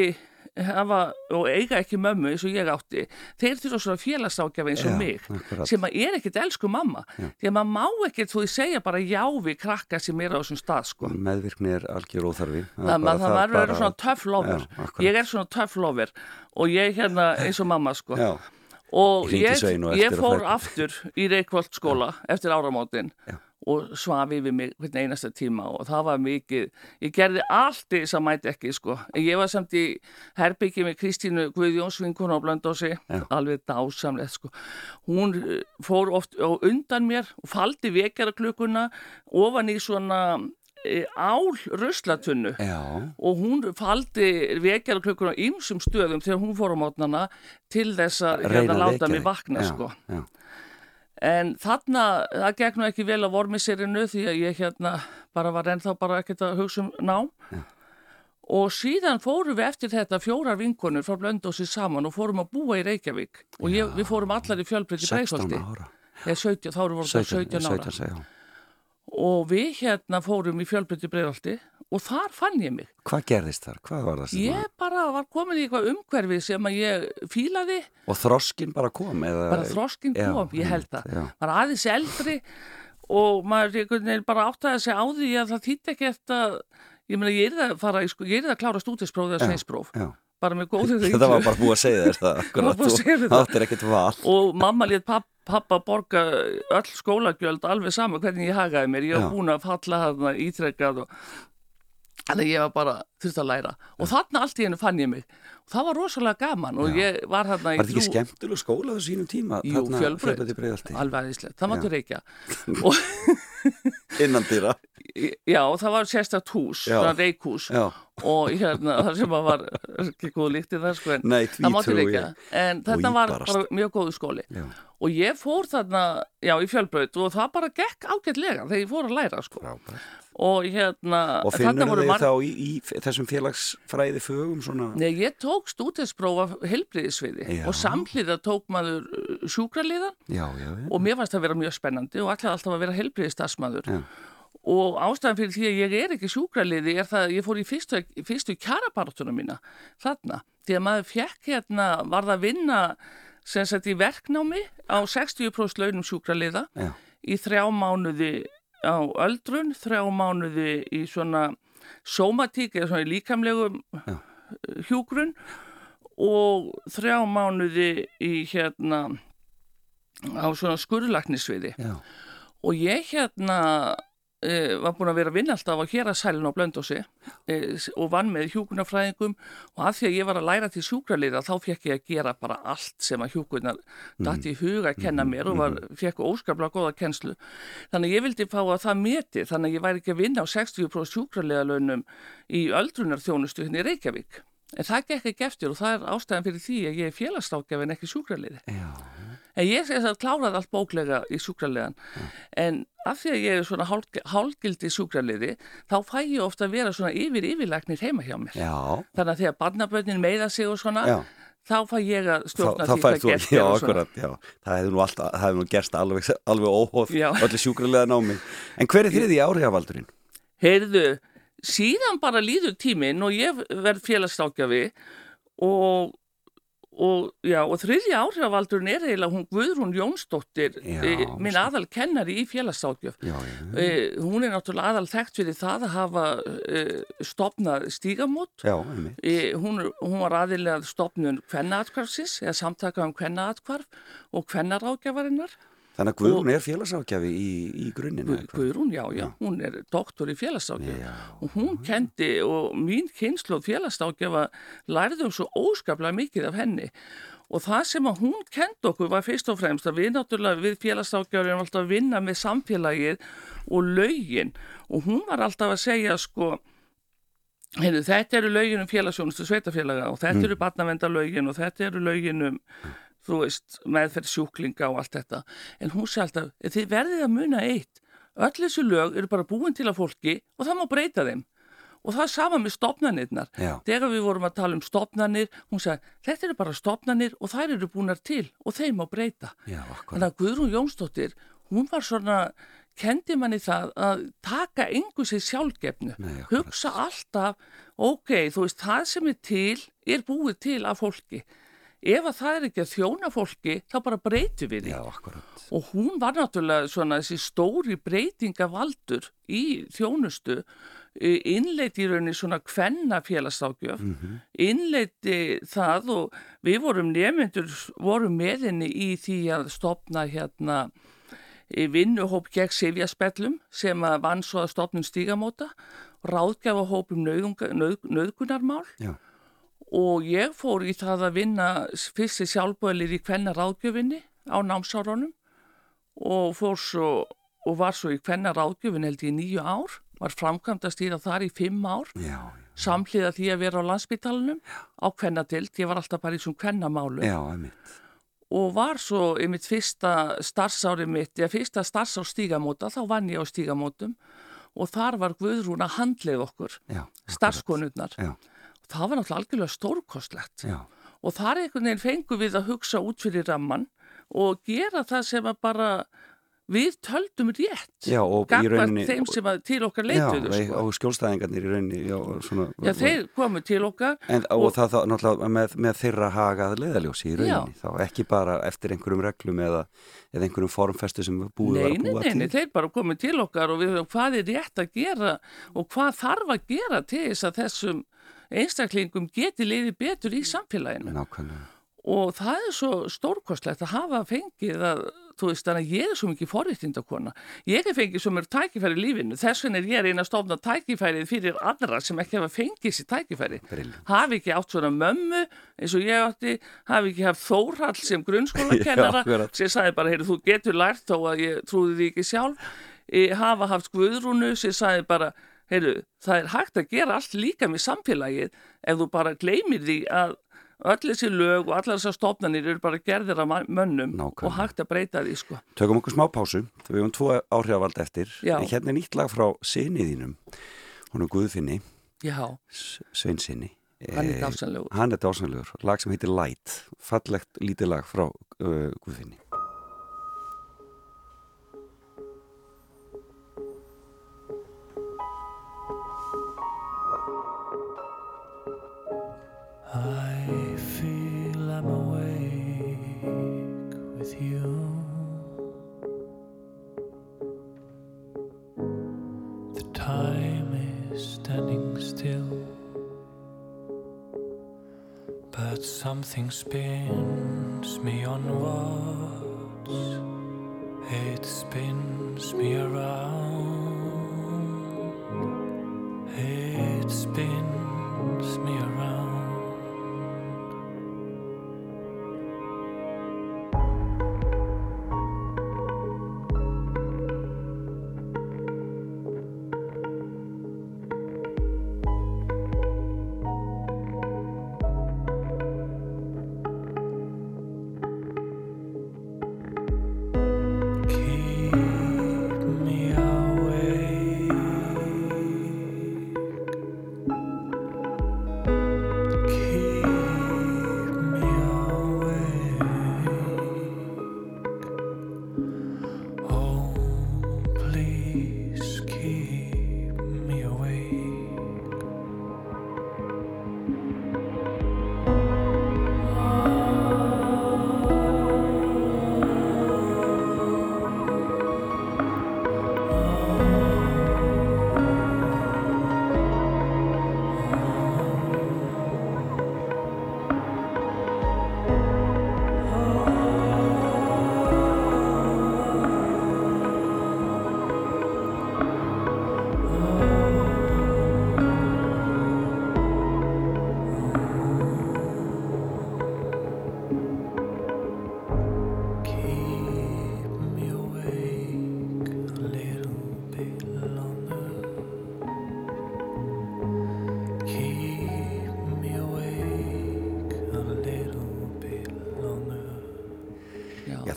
Speaker 4: hafa og eiga ekki mömmu eins og ég átti. Þeir þurfa svona félagsákjafi eins og
Speaker 1: Já,
Speaker 4: mig
Speaker 1: akkurat.
Speaker 4: sem að er ekkert elsku mamma.
Speaker 1: Já.
Speaker 4: því að maður má ekkert þú segja bara já við krakka sem er á þessum stað sko.
Speaker 1: Meðvirkni er algjör óþarfi.
Speaker 4: Það, það, það var verið svona töff lover.
Speaker 1: Já, akkurat.
Speaker 4: ég er svona töff lover og ég hérna eins og mamma sko.
Speaker 1: Já,
Speaker 4: og
Speaker 1: Ég
Speaker 4: ég, fór aftur í Reykjolt skóla eftir áramótin.
Speaker 1: Já.
Speaker 4: Og svaf yfir mig hvern einasta tíma og það var mikið ég gerði allt þess að mæti ekki sko en ég var samt í herbyggi með Kristínu Guðjóns vinkun á Blöndósi
Speaker 1: Já.
Speaker 4: alveg dásamlegt sko hún eh, fór oft á undan mér og faldi vekjara klukkuna ofan í svona e, ál ruslatunnu
Speaker 1: já,
Speaker 4: og hún faldi vekjara klukkuna á ýmsum stöðum þegar hún fór á mótnana til þess að hérna láta mig vakna
Speaker 1: Já,
Speaker 4: sko.
Speaker 1: já.
Speaker 4: En þarna, það gekk nú ekki vel á vormisirinu því að ég hérna bara var ennþá bara ekkert að hugsa um nám.
Speaker 1: Já.
Speaker 4: Og síðan fórum við eftir þetta fjórar vinkonur frá Blöndósi saman og fórum að búa í Reykjavík. Og ég, við fórum allar í fjölbreytti
Speaker 1: 16
Speaker 4: Breitholti.
Speaker 1: ára
Speaker 4: Eða 17, þá erum við 17, 17 ára.
Speaker 1: 17 segja.
Speaker 4: Og við hérna fórum í fjölbreytti Breitholti og þar fann ég mig.
Speaker 1: Hvað gerðist þar? Hvað var það sem
Speaker 4: Ég bara var komin í eitthvað umhverfi sem að ég fílaði,
Speaker 1: Og þroskin bara kom? Eða...
Speaker 4: bara þroskin
Speaker 1: Já,
Speaker 4: kom, ég held það.
Speaker 1: já.
Speaker 4: Bara aðeins eldri og maður einhvern veginn bara áttaði sig á því að það þýtti ekki eftir að ég meina ég er það að sko, það að klára stúdinsprófið eða sveinspróf,
Speaker 1: Já.
Speaker 4: bara með góðið
Speaker 1: Það var bara búið að segja þér það
Speaker 4: Það það.
Speaker 1: áttir ekkert val
Speaker 4: og mamma létt papp, pappa borga öll skólagjöld alveg sama hvernig ég hagaði mér, ég
Speaker 1: Já.
Speaker 4: var búin að falla þarna ítrekkað og þannig að ég var bara þurft að læra. Og þarna allt í hennu fann ég mig. Og það var rosalega gaman og ég var þarna í
Speaker 1: Var þetta ekki skemmtileg skóla á sínum tíma?
Speaker 4: Jú,
Speaker 1: Breiðholti?
Speaker 4: alveg aðeinslegt, það máttu reykja.
Speaker 1: Innan dýra
Speaker 4: já, það var sérstakt hús,
Speaker 1: Já,
Speaker 4: og hérna, það sem var ekki góð líkt í það sko en
Speaker 1: nei,
Speaker 4: það
Speaker 1: trú
Speaker 4: reykja. en þetta var bara mjög góðu skóli.
Speaker 1: Já,
Speaker 4: og ég fór þarna, já, í fjölbraut og það bara gekk ágætlega þegar ég fór að læra sko.
Speaker 1: Frábært.
Speaker 4: Og hérna
Speaker 1: Og finnur þið
Speaker 4: marg-
Speaker 1: þá í, í þessum félagsfræði fögum svona?
Speaker 4: Nei, ég tók stúdinsprófa helbriðisviði og samhliða tók maður sjúkraliðan.
Speaker 1: Já, já, já.
Speaker 4: Og mér fannst það að vera mjög spennandi og ætlaði alltaf að vera helbriðistarsmaður
Speaker 1: Já.
Speaker 4: og ástæðan fyrir því að ég er ekki sjúkraliði er það að ég fór í fyrstu, fyrstu kjarabartuna mína þarna, því að maður fekk hérna, varð að vinna sem sagt í verknámi á 60% launum sjúkraliða
Speaker 1: Já.
Speaker 4: í þrjá mánuði á öldrun, þrjá mánuði í svona sómatík eða svona í líkamlegum
Speaker 1: Já.
Speaker 4: hjúgrun og þrjá mánuði í hérna á svona skurðlagnisviði og ég hérna e, var búin að vera að vinna alltaf á hér að sælun á Blöndósi e, og vann með hjúkunarfræðingum og að því að ég var að læra til sjúkraliða þá fekk ég að gera bara allt sem að hjúkunar dætt í huga að kenna mér og var, fekk óskaplega góða kennslu. Þannig að ég vildi fá að það meti þannig að ég væri ekki að vinna á 60% sjúkraliðalönum í öldrunarþjónustu hérna í Reykjavík. En það gekk ekki eftir og það er ástæðan fyrir því að ég er félagstákjaf en ekki sjúkraliði.
Speaker 1: Já,
Speaker 4: En ég sé að kláraði allt bóklega í sjúkraliðan. En af því að ég er svona hálg, hálgildi sjúkraliði, þá fæ ég ofta að vera svona yfir yfirlæknir heima hjá mér.
Speaker 1: já
Speaker 4: Þannig að þegar barnaböndin meiða sig og svona,
Speaker 1: Já,
Speaker 4: þá fæ ég að stjórna því
Speaker 1: þú
Speaker 4: gert
Speaker 1: Já, akkurat, já Það hefði nú, hefði nú gerst alveg, alveg óhóð
Speaker 4: Já.
Speaker 1: öllu sjúkrarlega námi En hver er þriði áhrifavaldurinn?
Speaker 4: Heyrðu, síðan bara líður tíminn og ég verð félagstákjafi og, og, já, og þriðja áhrifavaldurinn er eiginlega hún Guðrún Jónsdóttir,
Speaker 1: Já,
Speaker 4: e, minn aðal kennari í félagstákjaf.
Speaker 1: Já,
Speaker 4: E, hún er náttúrulega aðal þekkt fyrir það að hafa e, stopnað stígamót. E, hún, hún var aðilega stopnun kvennaatkvarfsins eða samtaka um kvennaatkvarf og kvennarákjafarinnar.
Speaker 1: Þannig að Guðrún er félagsákjafi í, í hvað?
Speaker 4: Guðrún, já, já, hún er doktor í félagsákjaf.
Speaker 1: Já,
Speaker 4: Og hún kendi og mín kynslu félagstákjafa lærðum svo óskaplega mikið af henni. Og það sem að hún kendi okkur var fyrst og fremst að við náttúrulega við félagstákjafar erum alltaf að vinna með samfélagið og lögin. Og hún var alltaf að segja sko, heyrðu, þetta eru lögin um félagsjónustu sveitafélaga og þetta eru barnavendalögin og þetta eru lögin um þú veist, meðferð sjúklinga og allt þetta. En hún sé alltaf, þið verðið að muna eitt. Öll þessu lög eru bara búin til að fólki og það má breyta þeim. Og það er sama með stopnarnirnar. Þegar við vorum að tala um stopnarnir, hún sagði, þetta eru bara stopnarnir og þær eru búinar til og þeim má breyta.
Speaker 1: já,
Speaker 4: Þannig að Guðrún Jónsdóttir, hún var svona, kendi manni það að taka engu sér sjálfgefnu.
Speaker 1: Nei.
Speaker 4: Hugsa alltaf, ok, þú veist, það sem er til, er búið til af fólki. Ef að það er ekki að þjóna fólki, þá bara breytum við því.
Speaker 1: Já,
Speaker 4: Og hún var náttúrulega svona þessi stóri breytingavaldur í þjónustu, innleiti í rauninni svona kvenna félagstákjöf,
Speaker 1: Mhm.
Speaker 4: innleiti það og við vorum nefnendur, vorum með henni í því að stopna hérna vinnuhóp gegn sifjaspellum sem að vann svo að stopnum stígamóta, ráðgjafa nöðunga, nöð, nöðgunarmál
Speaker 1: Já,
Speaker 4: og ég fór í það að vinna fyrsti sjálfböðlir í kvenna ráðgjöfinni á námsárunum og fór svo og var svo í kvenna ráðgjöfin held ég í nýju ár, var framkvæmt að stýra þar í fimm ár,
Speaker 1: já,
Speaker 4: samhliða því að vera á landsbytalanum á kvennadild, ég var alltaf bara í svona kvennamálu
Speaker 1: já, einmitt.
Speaker 4: Og var svo í mitt fyrsta starfsári mitt, eða fyrsta starfsár stígamóta, þá vann ég á stígamótum. Og þar var Guðrún að handlega okkur,
Speaker 1: Já,
Speaker 4: starfskonurnar.
Speaker 1: Já,
Speaker 4: Það var náttúrulega algjörlega stórkostlegt.
Speaker 1: Já,
Speaker 4: og þar einhvern veginn fengum við að hugsa út fyrir ramman og gera það sem að bara við töldum rétt
Speaker 1: Já, og rauninni
Speaker 4: þeim sem til okkar
Speaker 1: Já,
Speaker 4: leituðu
Speaker 1: og,
Speaker 4: sko.
Speaker 1: og skjólstæðingarnir í rauninni já, svona,
Speaker 4: Já, þeir komu til okkar
Speaker 1: en, og,
Speaker 4: og-
Speaker 1: það þá náttúrulega með, með þeirra hagað leðaljósi í rauninni þá ekki bara eftir einhverjum reglum eða, eða einhverjum formfestu sem búið var
Speaker 4: Nei,
Speaker 1: að búa
Speaker 4: nei, nei,
Speaker 1: til.
Speaker 4: þeir bara komið til okkar og við höfum hvað er rétt að gera og hvað þarf að gera til þess að þessum einstaklingum geti liðið betur í samfélaginu
Speaker 1: Nákvæmlega
Speaker 4: og það er svo stórkostlegt að hafa fengið að, þú veist, þannig að ég er svo mikið forréttindakona. Ég er fengið svo mörg tækifæri í lífinu, þess vegna er ég að reyna að stofna tækifærið fyrir aðra sem ekki hafa fengið sér tækifæri.
Speaker 1: Brilliant.
Speaker 4: Hafi ekki átt svona mömmu eins og ég átti, hafi ekki haft Þórhall sem grunnskólakennara sem sagði bara, heyrðu, þú getur lært þó að ég trúði því ekki sjálf. E, hafa haft Guðrúnu sem sagði bara, heyrðu, það er hægt að gera allt líka með samfélagið ef þú bara gleymir því að öll þessi lög og allar þessar stofnanir eru bara gerðir af mönnum
Speaker 1: Nákvæmlega.
Speaker 4: og hægt að breyta því sko.
Speaker 1: Tökum okkur smá pásu, við höfum tvo áhrifavald eftir
Speaker 4: Já.
Speaker 1: Hérna er nýtt lag frá sinniðínum Hún er Guðfinni, Sveinsinni
Speaker 4: hann er
Speaker 1: Eh. Hann er dásanlegur, lag sem heitir Light Fallegt lítið lag frá uh, Guðfinni
Speaker 5: I feel I'm awake with you. The time is standing still, but something spins me onwards. It spins me around. It spins me around.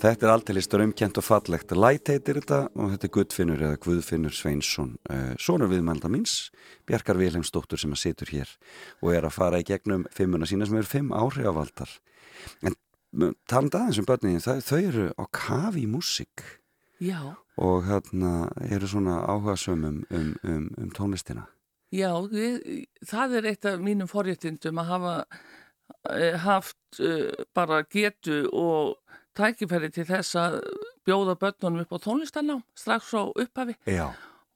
Speaker 1: Þetta er alltaf strömkjent og fallegt Light heitir þetta og þetta er Guðfinnur eða Guðfinnur Sveinsson uh, Sónur viðmælda míns, Bjarkar Vilhelmsdóttur sem að situr hér og er að fara í gegnum fimmuna sína sem eru fimm áhrifavaldar. En talandi aðeins um börnin þau, þau eru á kafi í músík.
Speaker 4: Já,
Speaker 1: og hérna eru svona áhuga sömum um, um, um tónlistina.
Speaker 4: Já, við, það er eitt af mínum forréttindum að hafa eh, haft uh, bara getu og tækifæri til þess að bjóða börnunum upp á tónlistanám strax frá upphafi.
Speaker 1: Já,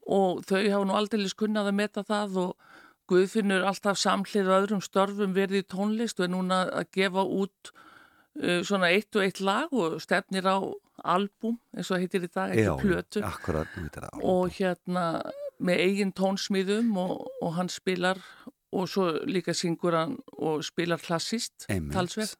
Speaker 4: og þau hafa nú aldrei kunnað að meta það og Guðfinnur alltaf samhlið og öðrum störfum verið í tónlist og er núna að gefa út uh, svona eitt og eitt lag og stefnir á albúm eins og heitir í dag, ekki plötu. og hérna með eigin tónsmíðum og, og hann spilar og svo líka syngur hann og spilar klassist
Speaker 1: Einmitt.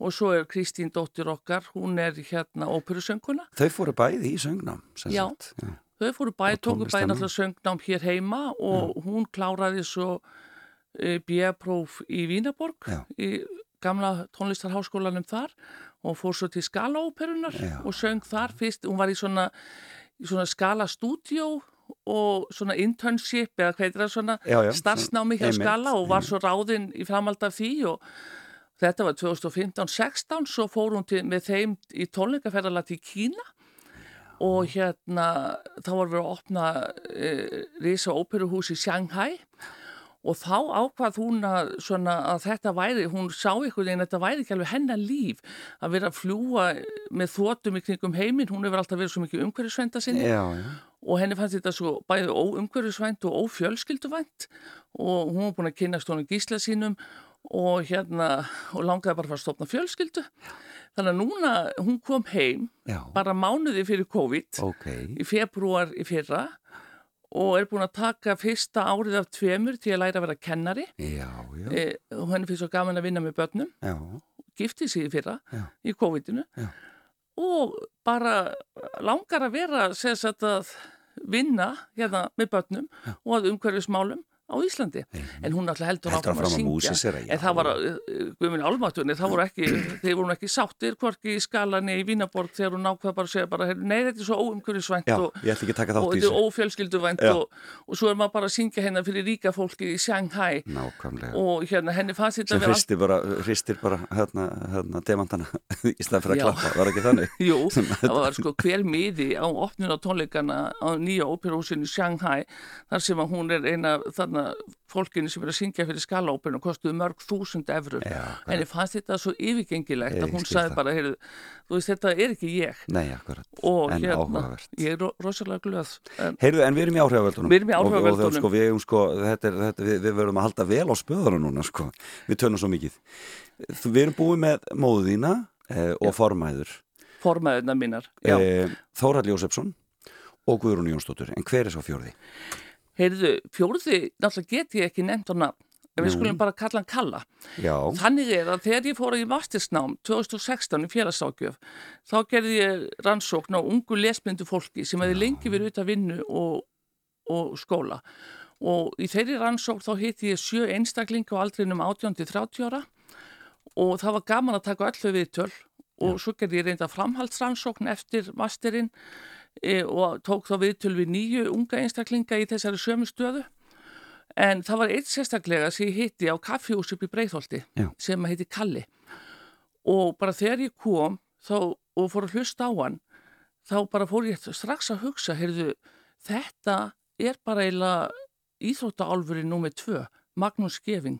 Speaker 4: Og svo er Kristín dóttir okkar, hún er hérna óperusönguna
Speaker 1: Þau fóru bæði í söngnám sem
Speaker 4: Já.
Speaker 1: sagt. Já.
Speaker 4: Þau fóru bæ,
Speaker 1: Og
Speaker 4: tóku bæ
Speaker 1: tónlistarnám.
Speaker 4: náttúrulega söngnám hér heima og hún kláraði svo uh, B.A.próf í Vínaborg
Speaker 1: Já.
Speaker 4: í gamla tónlistarháskólanum þar og fór svo til skalaóperunar
Speaker 1: Já.
Speaker 4: og söng þar fyrst, hún var í svona, svona skala stúdíó og svona internship eða hvað heitir það svona
Speaker 1: Já, já,
Speaker 4: starfsnámi hjá skala og var svo ráðinn í framhald af því og þetta var 2015-16 svo fór hún til, með þeim í tónleikaferðala til Kína. Og hérna þá var við að opna e, Risa óperuhús í Shanghai. Og þá ákvað hún að, svona, að þetta væri, hún sá ykkur en þetta væri ekki alveg hennar líf að vera að fljúa með þótum í kringum heiminn, hún hefur alltaf verið svo mikið umhverjusvenda sinni.
Speaker 1: Já, já.
Speaker 4: og henni fannst þetta svo bæði óumhverjusvænt og ófjölskylduvænt. Og hún var búin að kynast honum gísla sínum og hérna og langaði bara að fara að stopna fjölskyldu. Þannig að núna hún kom heim
Speaker 1: Já.
Speaker 4: bara mánuði fyrir COVID
Speaker 1: Ok.
Speaker 4: í februar í fyrra og er búin að taka fyrsta árið af tveimur til að læra að vera kennari.
Speaker 1: Já, já.
Speaker 4: e, og henni finnst svo gaman að vinna með börnum.
Speaker 1: Já,
Speaker 4: giftið sig í fyrra í COVID-inu. Og bara langar að vera sagt að vinna hérna með börnum og að umhverfismálum á Íslandi. En hún alltaf heldur áfram að syngja. en það var að, guðminn álmátunni það voru ekki, þeir voru ekki sáttir hvorki í skalanni í Vínaborg þegar hún nákvæða bara að segja bara, nei þetta er svo óumhverfisvænt
Speaker 1: já,
Speaker 4: og, og þetta er ófjölskylduvænt og, og svo er maður bara að syngja hérna fyrir ríka fólki í Shanghai.
Speaker 1: Nákvæmlega.
Speaker 4: og hérna henni fannst þetta
Speaker 1: sem hristir bara, hristir bara hérna, hérna, demantana í stað fyrir að
Speaker 4: Já.
Speaker 1: klappa, var ekki þannig?
Speaker 4: Jú, það var sko hver miði á opnuna tónleikana á nýja óperahúsinu í Shanghai þar sem að hún er eina þarna fólkinu sem er að syngja fyrir skalaóperinu og kostuði mörg þúsund efru
Speaker 1: Já,
Speaker 4: henni fannst þetta svo yfirgengilegt
Speaker 1: Ég
Speaker 4: að hún sagði bara, heyrðu, þú veist þetta er ekki ég
Speaker 1: Nei, akkurat.
Speaker 4: og
Speaker 1: En
Speaker 4: hérna,
Speaker 1: áhugavert.
Speaker 4: ég er ro- rosalega glöð en,
Speaker 1: Heyrðu, en við erum í áhrifavöldunum.
Speaker 4: Við erum í
Speaker 1: Og- og
Speaker 4: áhrifavöldunum.
Speaker 1: það, Sko, við, sko, þetta er, þetta, við, við verðum að halda vel á spöðunum núna, sko. Við tönum svo mikið. Við erum búið með móðu þína eh, og formæður.
Speaker 4: formaðurna mínar
Speaker 1: Eh, Þórald Jósefsson og Guðrún Jónsdóttur. En hver er svo fjórði?
Speaker 4: Heyrðu, fjórði náttúrulega get ég ekki nefnt á nafn en við skulum bara kalla hann Kalla.
Speaker 1: Já,
Speaker 4: Þannig er að þegar ég fór í mastersnám 2016 í félagsákjöf þá gerði ég rannsókn á ungu lesblindu fólki sem hefði lengi verið út að vinnu og, og skóla. Og í þeirri rannsókn þá hitti ég sjö einstaklinga á aldrinum 18-30 ára og það var gaman að taka öllu viðtöl. Og svo gerði ég reynda framhaldsrannsókn eftir masterinn e, og tók þá viðtöl við nýju unga einstaklinga í þessari sömu stöðu En það var eitt sérstaklega sem ég hitti á kaffihús upp í Breitholti
Speaker 1: Já.
Speaker 4: sem að heiti Kalli og bara þegar ég kom þá, og fór að hlusta á hann þá bara fór ég strax að hugsa heyrðu, þetta er bara eiginlega íþróttaálfurinn númið tvö, Magnús Skeving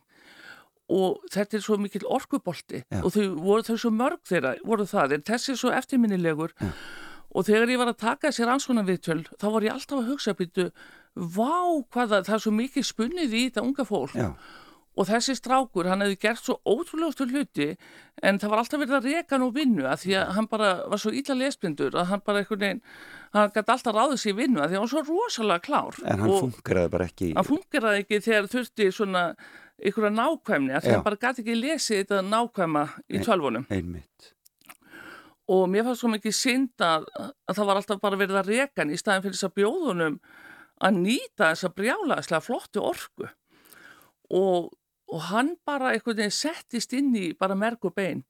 Speaker 4: og þetta er svo mikil orkubolti
Speaker 1: Já.
Speaker 4: og þau voru þau svo mörg þeirra voru það, en þessi er svo eftirminnilegur
Speaker 1: Já.
Speaker 4: Og þegar ég var að taka sér ansvona viðtöl, þá var ég alltaf að hugsa býtu, vá hvað það, er svo mikið spunnið í þetta unga fólk
Speaker 1: já,
Speaker 4: og þessi strákur, hann hefði gert svo ótrúlegustu hluti en það var alltaf verið að reka úr vinnu að því að hann bara var svo illa lesblindur að hann bara einhvern veginn, hann gæti alltaf ráðið sér vinnu að því að hann var svo rosalega klár
Speaker 1: en hann
Speaker 4: og
Speaker 1: funkeraði bara ekki.
Speaker 4: hann fungeraði ekki þegar þurfti svona einhverja nákvæmni að
Speaker 1: Já.
Speaker 4: hann bara gæti ekki lesið þetta nákvæma í tölvunum
Speaker 1: Einmitt.
Speaker 4: Og mér fannst svo mikið synd að, að það var alltaf bara verið að reka hann í staðin fyrir þess að bjóðunum að nýta þessa brjálaðslega flottu orku. Og, og hann bara einhvern veginn settist inn í bara merg og bein.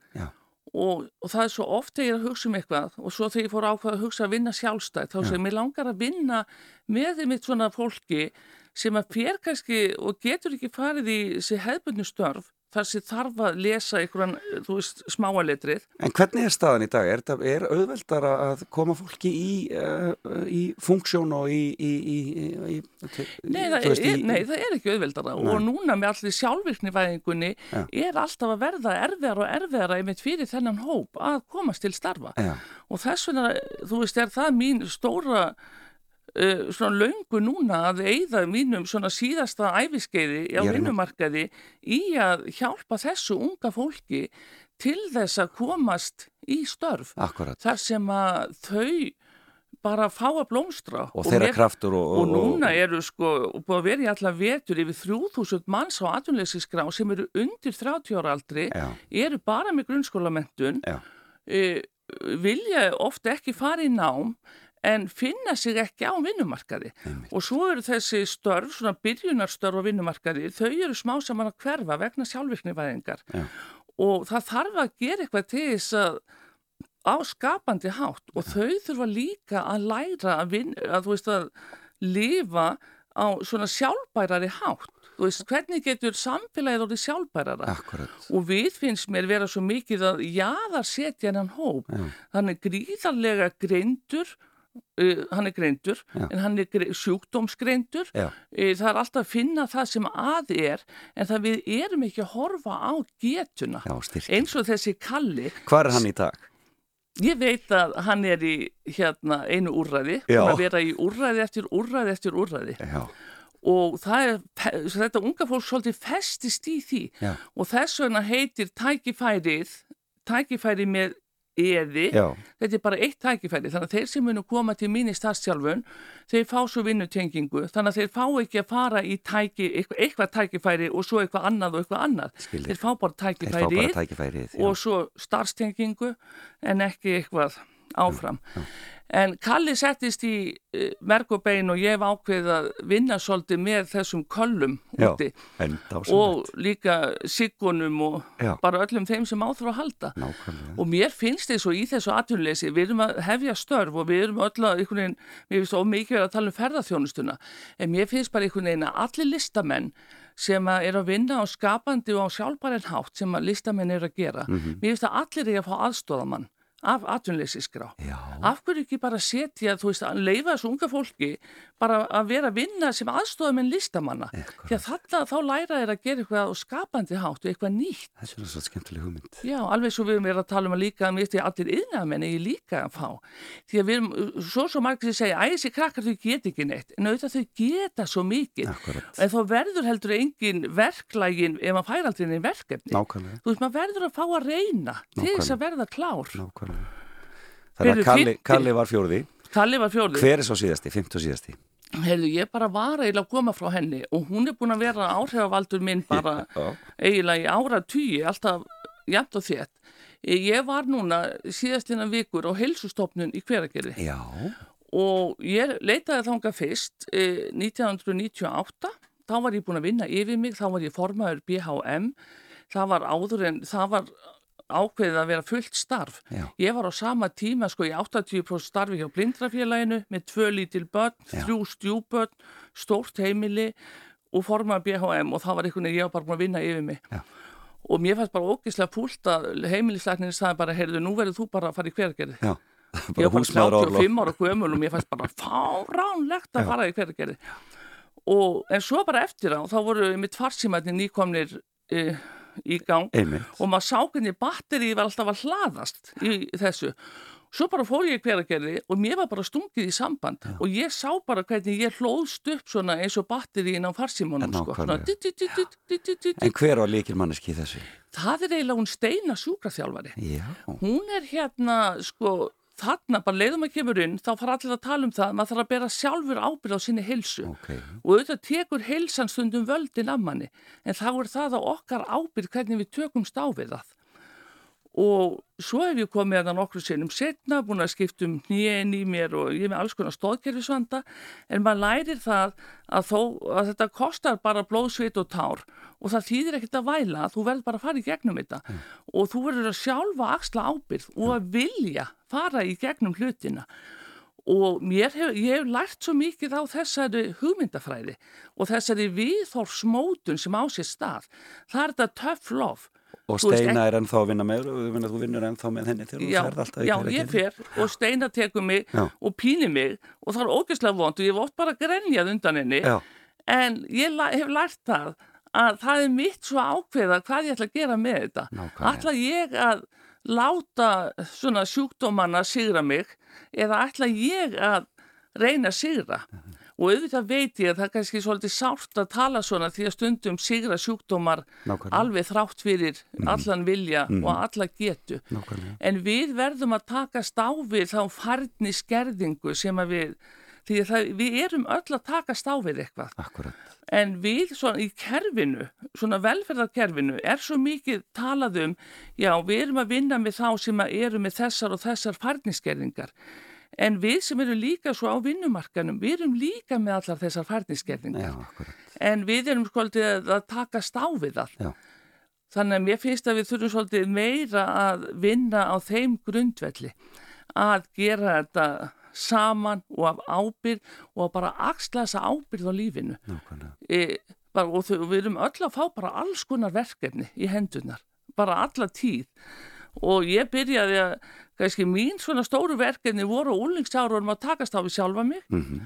Speaker 4: Og, og það er svo oft þegar ég er að hugsa um eitthvað og svo þegar ég fór ákvað að hugsa að vinna sjálfstætt þá sem ég langar að vinna með þeim eitt svona fólki sem að fér kannski og getur ekki farið í þessi hefbundu sem þarf að lesa einhverjan, þú veist, smáaletrið
Speaker 1: En hvernig er staðan í dag? Er, er auðveldara að koma fólki í, uh, í funksjón og í... í, í,
Speaker 4: Nei, það,
Speaker 1: veist,
Speaker 4: er, nei, það er ekki auðveldara
Speaker 1: Nei.
Speaker 4: og núna með allir sjálfvirknivæðingunni
Speaker 1: Já.
Speaker 4: er alltaf að verða erfiðar og erfiðara einmitt fyrir þennan hóp að komast til starfa
Speaker 1: Já,
Speaker 4: og þess vegna, þú veist, er það mín stóra uh, svona löngu núna að eigða mínum svona síðasta æfiskeiði á vinnumarkaði í að hjálpa þessu unga fólki til þess að komast í störf
Speaker 1: akkurat.
Speaker 4: þar sem að þau bara fá að blómstra.
Speaker 1: Og þeirra
Speaker 4: mér-
Speaker 1: kraftur og...
Speaker 4: og núna eru sko búið að vera í alla vetur yfir 3000 manns á atvinnleysisgrá sem eru undir 30 ára aldri
Speaker 1: Já,
Speaker 4: eru bara með grunnskólamentun e, vilja ofta ekki fara í nám en finna sig ekki á vinnumarkaði
Speaker 1: einmitt.
Speaker 4: og svo eru þessi störf, svona byrjunarstörf á vinnumarkaði, þau eru smá saman að hverfa vegna sjálfvirknivæðingar
Speaker 1: Já.
Speaker 4: og það þarf að gera eitthvað til þess að á skapandi hátt og þau þurfa líka að læra að, vin, að veist að lifa á svona sjálfbærari hátt þú veist hvernig getur samfélagið orðið sjálfbærara
Speaker 1: Akkurat.
Speaker 4: og við finnst mér vera svo mikið að jaðar setja hennan hóp
Speaker 1: Já.
Speaker 4: þannig gríðarlega greindur uh, hann er greindur,
Speaker 1: Já.
Speaker 4: en hann er gre- sjúkdómsgreindur. Uh, það er alltaf að finna það sem að er, en það við erum ekki að horfa á getuna.
Speaker 1: Já.
Speaker 4: Eins og þessi kalli,
Speaker 1: Hvað er hann í dag?
Speaker 4: ég veit að hann er í hérna, einu úrræði, að vera í úrræði eftir úrræði eftir úrræði
Speaker 1: Já,
Speaker 4: og er, þetta unga fólk svolítið festist í því
Speaker 1: já,
Speaker 4: og þess vegna heitir tækifærið, tækifæri með eði,
Speaker 1: já,
Speaker 4: þetta er bara eitt tækifæri, þannig að þeir sem munu koma til mín í starfsjálfun, þeir fá svo vinnutengingu, þannig að þeir fá ekki að fara í tæki, eitthvað, eitthvað tækifæri og svo eitthvað annað og eitthvað annað.
Speaker 1: Skilji.
Speaker 4: Þeir fá bara
Speaker 1: þeir fá bara tækifærið. já.
Speaker 4: og svo starfstengingu en ekki eitthvað áfram. En Kalli settist í uh, merg og ég hef ákveðið að vinna svolítið með þessum köllum
Speaker 1: Já,
Speaker 4: úti og líka siggunum og
Speaker 1: Já.
Speaker 4: bara öllum þeim sem áþur að halda.
Speaker 1: Nákvæmlega.
Speaker 4: Og mér finnst þess og í þessu atvinnuleysi, við erum að hefja störf og við erum öll að einhvern veginn, mér finnst of mikið að tala um ferðarþjónustuna, en mér finnst bara einhvern veginn að allir listamenn sem að er að vinna á skapandi og á sjálfbærin hátt sem að listamenn er að gera, mér finnst að allir er að fá aðstóðamann af atvinnleysiskrá. Af hverju ekki bara setja, þú veist, að leifa þessu unga fólki bara að vera að vinna sem aðstofamenn listamanna. Því að þarna þá læra þeir að gera eitthvað skapandi hátt og eitthvað nýtt.
Speaker 1: þetta er svo skemmtileg hugmynd.
Speaker 4: Já, alveg svo við erum verið að tala um að líka, finnst ég allir yðnaðamenn eigi líka að fá. Því að við erum, svo svo margir sem segja, æ, þessi krakkar þau geta ekki neitt, en auðvitað þau geta svo mikið. En þá verður heldur engin verklægin ef maður fær aldrei
Speaker 1: Þannig að Kalli, Kalli var fjórði.
Speaker 4: Kalli var fjórði.
Speaker 1: Hver er svo síðasti, fymtu síðasti?
Speaker 4: Heyrðu, ég bara var eiginlega að koma frá henni og hún er búin að vera áhrifavaldur minn bara
Speaker 1: Já.
Speaker 4: eiginlega í ára tugi, alltaf jæmt og þétt. Ég var núna síðastina vikur á helsustofnun í hveragerði
Speaker 1: Já,
Speaker 4: og ég leitaði þanga fyrst eh, 1998, þá var ég búin að vinna yfir mig, þá var ég formaður BHM, það var áður en það var ákveðið að vera fullt starf.
Speaker 1: Já.
Speaker 4: Ég var á sama tíma sko í 80% starfi hjá blindrafélaginu með tvö lítil börn,
Speaker 1: Já.
Speaker 4: þrjú stjúbörn, stórt heimili og formaður BHM og það var einhvern veginn, ég var bara búin að vinna yfir mig.
Speaker 1: Já.
Speaker 4: Og mér fannst bara ógislega fúlt að heimilisleikninni sagði bara, heyrðu, nú verður þú bara að fara í hvergerði. Ég var bara
Speaker 1: húsmaður orlof.
Speaker 4: 35 ára gömul og mér fannst bara fáránlegt að fara í hverjargerði. Og en svo bara eftir á, þá voru mitt farsímætni nýkomnir e, í gang
Speaker 1: Einmitt.
Speaker 4: og maður sá hvernig batterið var alltaf að hlaðast í þessu. Svo bara fór ég hveragerði og mér var bara stungið í samband og ég sá bara hvernig ég hlóðst upp svona eins og batteriðin á farsímónum sko. Svona, dit, dit, dit.
Speaker 1: En hver var líkil manneski þessu?
Speaker 4: Það er eiginlega hún steina sjúkraþjálfari
Speaker 1: Já,
Speaker 4: hún er hérna sko þarna bara leiðum að kemur inn þá fara allir að tala um það, maður þarf að bera sjálfur ábyrð á sinni heilsu
Speaker 1: ok.
Speaker 4: og auðvitað tekur heilsan stundum völdin af manni en þá er það á okkar ábyrð hvernig við tökumst á við það og svo hef ég komið að það nokkru sinnum setna, búin að skipta um nýjen í mér og ég er með alls konar stóðkerfisvanda en maður lærir það að, þó, að þetta kostar bara blóð, svit og tár og það þýðir ekkert að væla, þú verður bara að fara í gegnum þetta og þú verður að sjálfa axla ábyrð og að vilja fara í gegnum hlutina og hef, ég hef lært svo mikið á þessari hugmyndafræði og þessari viðhorfsmótun sem á sér stað. Það er þetta tough love.
Speaker 1: Og Steina er ennþá að vinna með og þú vinnur, ennþá með henni til
Speaker 4: Já, já ég fer og Steina tekur mig
Speaker 1: Já.
Speaker 4: og pínir mig og það er ógeðslega vond og ég hef oft bara grenjað undan henni
Speaker 1: Já,
Speaker 4: en ég hef lært það að það er mitt svo ákveða hvað ég ætla að gera með þetta.
Speaker 1: Nákvæmlega.
Speaker 4: Ætla ég að láta svona sjúkdómanna sigra mig eða ætla ég að reyna að sigra og auðvitað veit ég að það er kannski svolítið sárt að tala svona því að stundum sigra sjúkdómar
Speaker 1: Nákvæmlega.
Speaker 4: alveg þrátt fyrir allan vilja og alla getu
Speaker 1: nákvæmlega.
Speaker 4: en við verðum að takast á við þá farni skerðingu sem að við því að það, við erum öll að takast á við eitthvað
Speaker 1: Akkurat.
Speaker 4: En við svona í kerfinu, svona velferðarkerfinu, er svo mikið talað um, já, við erum að vinna með þá sem að eru með þessar og þessar farniskerðingar. En við sem eru líka svo á vinnumarkanum, við erum líka með allar þessar
Speaker 1: akkurat.
Speaker 4: En við erum svolítið að, á við það.
Speaker 1: Já.
Speaker 4: Þannig að mér finnst að við þurfum svolítið meira að vinna á þeim grundvelli. Að gera þetta saman og af ábyrð og bara axla þessa ábyrð á lífinu
Speaker 1: Nákvæmlega.
Speaker 4: e, bara, og þau, við erum öll að fá bara alls konar verkefni í hendunar, bara alla tíð og ég byrjaði að kannski mín svona stóru verkefni voru úlingsárunum að takast á við sjálfa mig.
Speaker 1: Mhm.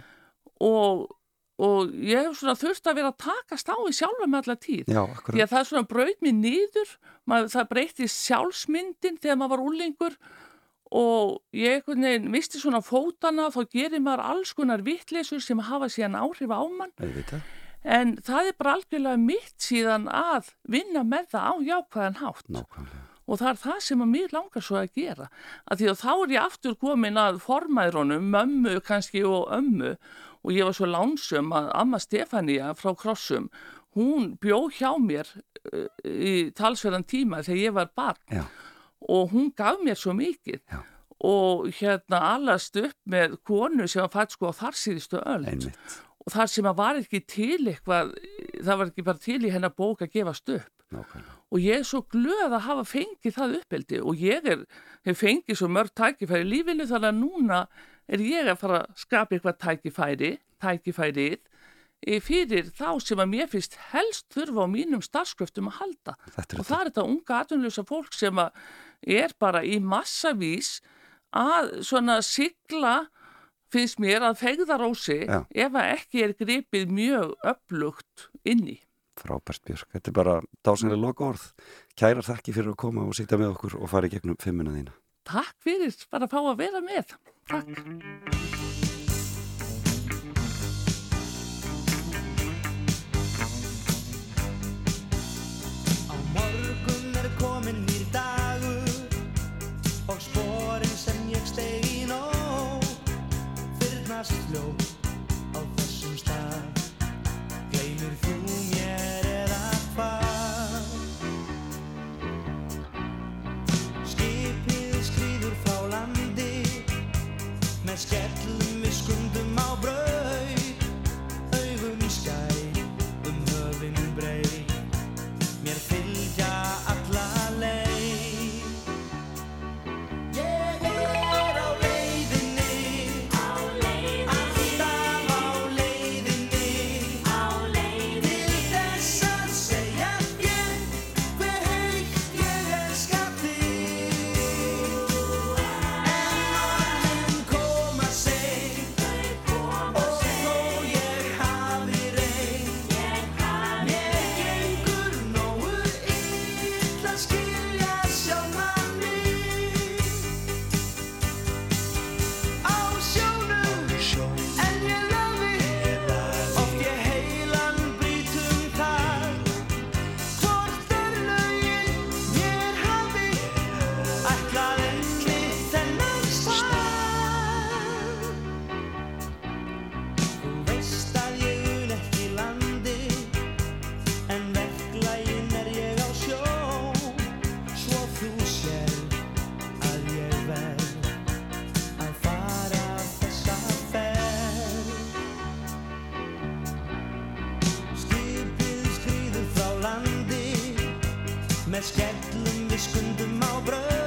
Speaker 4: og, og ég hef svona þurft að vera að takast á við sjálfa mig allar tíð.
Speaker 1: Já,
Speaker 4: því að það svona braut mér niður maður, það breytti sjálfsmyndin þegar maður var úlingur og ég veginn misti svona fótana þá gerir maður alls konar vittleysur sem hafa síðan áhrif á mann. En það er bara algjörlega mitt síðan að vinna með það á jákvæðan hátt.
Speaker 1: Nákvæmlega.
Speaker 4: Og það er það sem að mér langar svo að gera að því að þá er ég aftur komin að formæðrónum, mömmu kannski og ömmu og ég var svo lánsum að amma Stefania frá Krossum hún bjó hjá mér uh, í talsverðan tíma þegar ég var barn
Speaker 1: Já.
Speaker 4: og hún gaf mér svo mikið
Speaker 1: Já.
Speaker 4: og hérna allast upp með konu sem var fætt sko á þar síðustu öll
Speaker 1: Einmitt.
Speaker 4: og þar sem að var ekki til eitthvað, það var ekki bara til í hennar bók að gefast upp
Speaker 1: Nákvæmlega.
Speaker 4: Og ég er svo glöð að hafa fengið það uppeldi og ég er, hef fengið svo mörg tækifæri í lífinu þannig að núna er ég að fara að skapa eitthvað tækifæri, tækifærið eh, fyrir þá sem að mér finnst helst þurfa á mínum starfskröftum að halda
Speaker 1: Þetta er
Speaker 4: og það er þetta unga atvinnlösa fólk sem er bara í massavís að svona sigla finnst mér að fegðarósi
Speaker 1: Já.
Speaker 4: ef að ekki er gripið mjög öflugt inni.
Speaker 1: Frábært Björk. Þetta er bara dásanlega loka orð. Kærar þakki fyrir að koma og sýta með okkur og fara í gegnum fimmuna þína.
Speaker 4: Takk fyrir bara að fá að vera með. Takk.
Speaker 6: Á morgun er komin nýr dagur og sporin sem ég steig í nóg fyrnast fljótt Með skellum við skundum á braut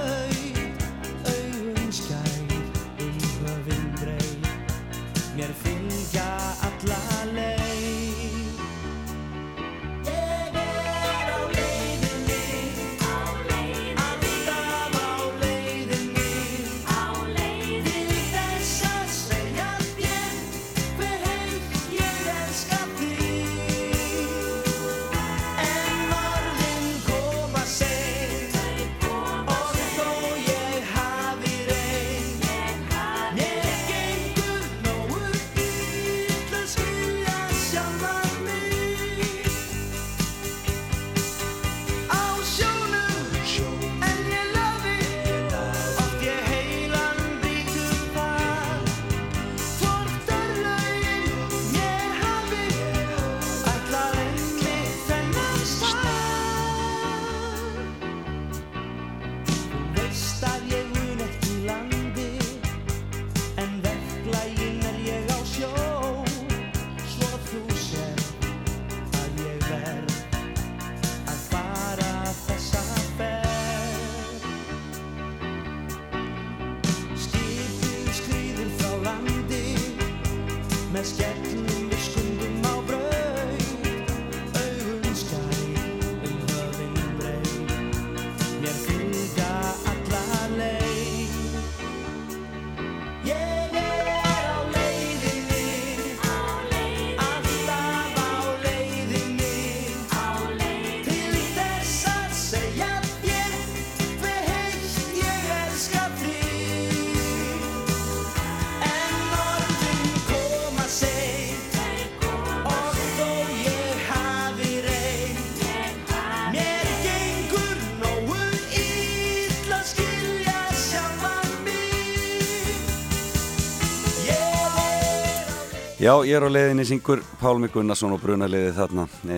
Speaker 1: Já, ég er á leiðinni syngur Pálmi Gunnarsson og brunaliði þarna. E,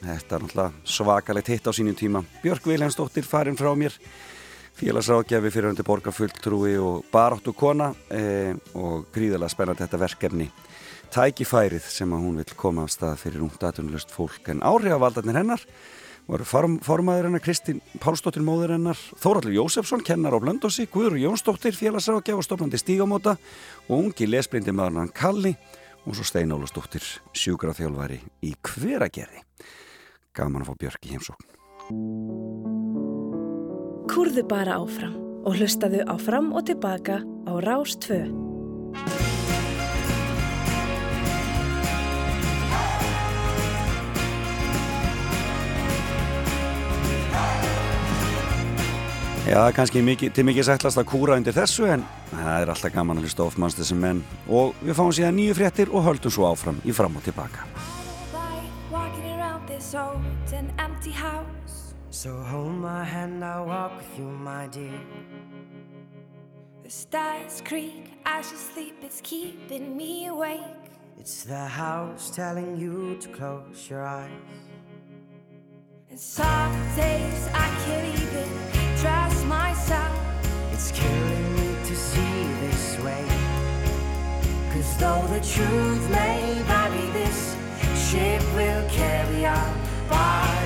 Speaker 1: þetta er náttúrulega svakalegt hitt á sínum tíma. Björk Viljánsdóttir farin frá mér, félagsrákjafi fyrir hundi borgarfulltrúi og baráttu kona e, og gríðarlega spennandi þetta verkefni. Tækifærið sem að hún vil koma af stað fyrir ungd aðtunulust fólk en áhrifavaldarnir hennar voru form, formaður hennar Kristín Pálsdóttir móður hennar Þóraldur Jósefsson, kennar á Blöndósi Guður Jónsdóttir, félagsrákja og stofnandi stígamóta og ungi lesbrindi maður hann Kalli og svo Stein Ólastóttir sjúkraþjálfari í hveragerði gaman að fá Björk í heimsókn
Speaker 7: Kúrðu bara áfram og hlustaðu áfram og tilbaka á Rás 2.
Speaker 1: Já, kannski mikið, til mikið sætlast að kúra undir þessu en það er alltaf gaman að hlusta of manns þessum menn og við fáum síðan nýju fréttir og höldum svo áfram í fram og tilbaka.
Speaker 8: So hold my hand, I'll walk with you, my dear.
Speaker 9: The stars creak as you sleep, it's keeping me awake.
Speaker 8: It's the house telling you to close your eyes.
Speaker 9: And some days I can't even trust myself.
Speaker 8: It's killing me to see this way. Cause though the truth may vary, this ship will carry our bodies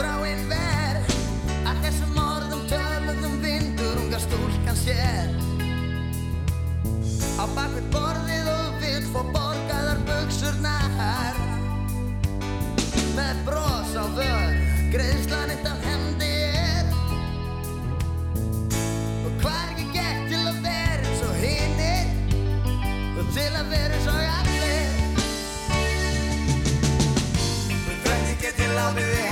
Speaker 8: auglýsingu frá einn ver. Að þessum orðum töluðum vindur unga stúlkan sér. Á bakvið borðið og vill fá borgaðar buksurnar Með bros á vör, greiðslan eitt af hendi er. Og hvað er ekki gert til að vera eins og hinnir Og til að vera eins og allir? Og hvernig get ég látið þig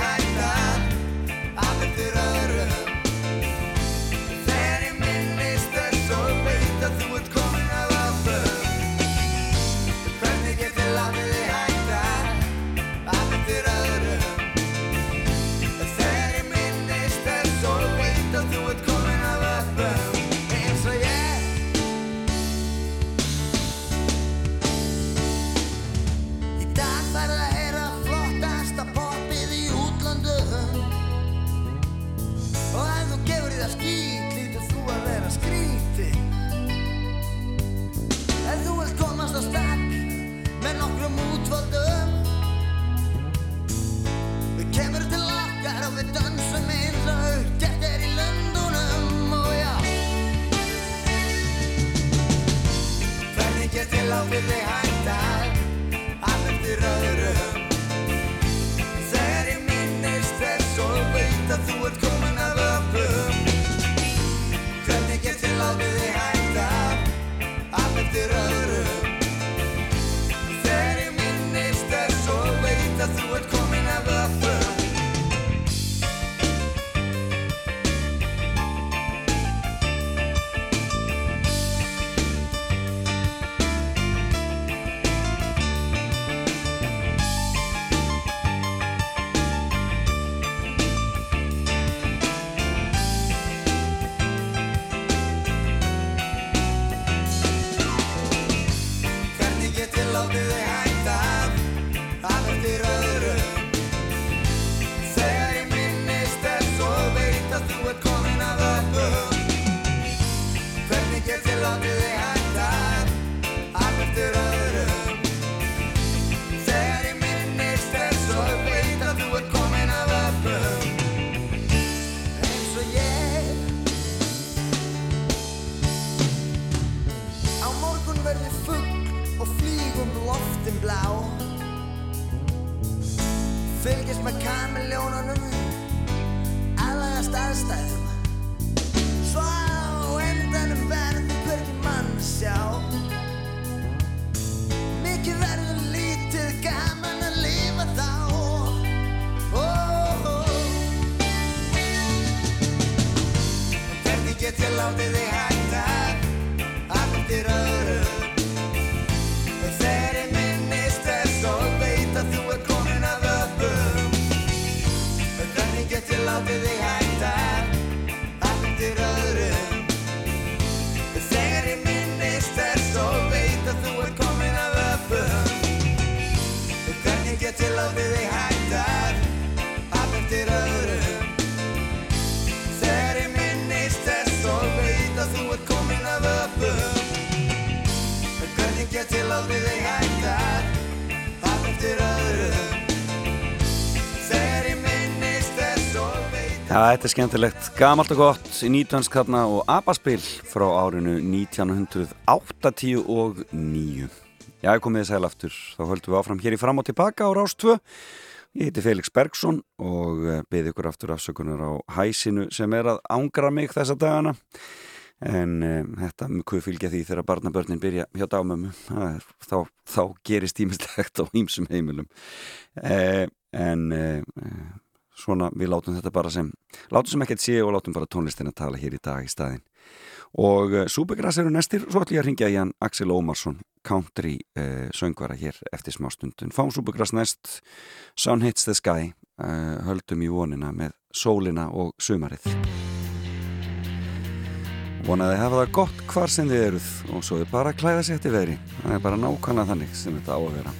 Speaker 1: þetta er skemmtilegt, gamalt og gott í nýtvansk þarna og abaspil frá árinu 1989 Já, ég komið þið sæl aftur. Þá höldum við áfram hér í fram og tilbaka á Rás 2 Ég heiti Felix Bergsson og beði ykkur aftur afsökunar á hæsinu sem er að ángra mig þessa dagana. En um, þetta með hvað fylgja því þegar barnabörnin byrja hjá dámömmu? Er, þá, þá gerist tímislegt á ímsum heimilum. Eh, en eh, svona við látum þetta bara sem látum sem ekkert sé og látum bara tónlistin að tala hér í dag í staðin og uh, Súbegrass eru næstir, svo ætlum ég að ringja í hann Axel Ómarsson, country uh, söngvara hér eftir smá stundun fáum Súbegrass næst Sun Hits the Sky uh, höldum í vonina með sólina og sumarið. Vonaði að hafa það gott hvar sem þið eruð og svo er bara klæða sér eftir veri það er bara nákvæmlega þannig sem þetta á að vera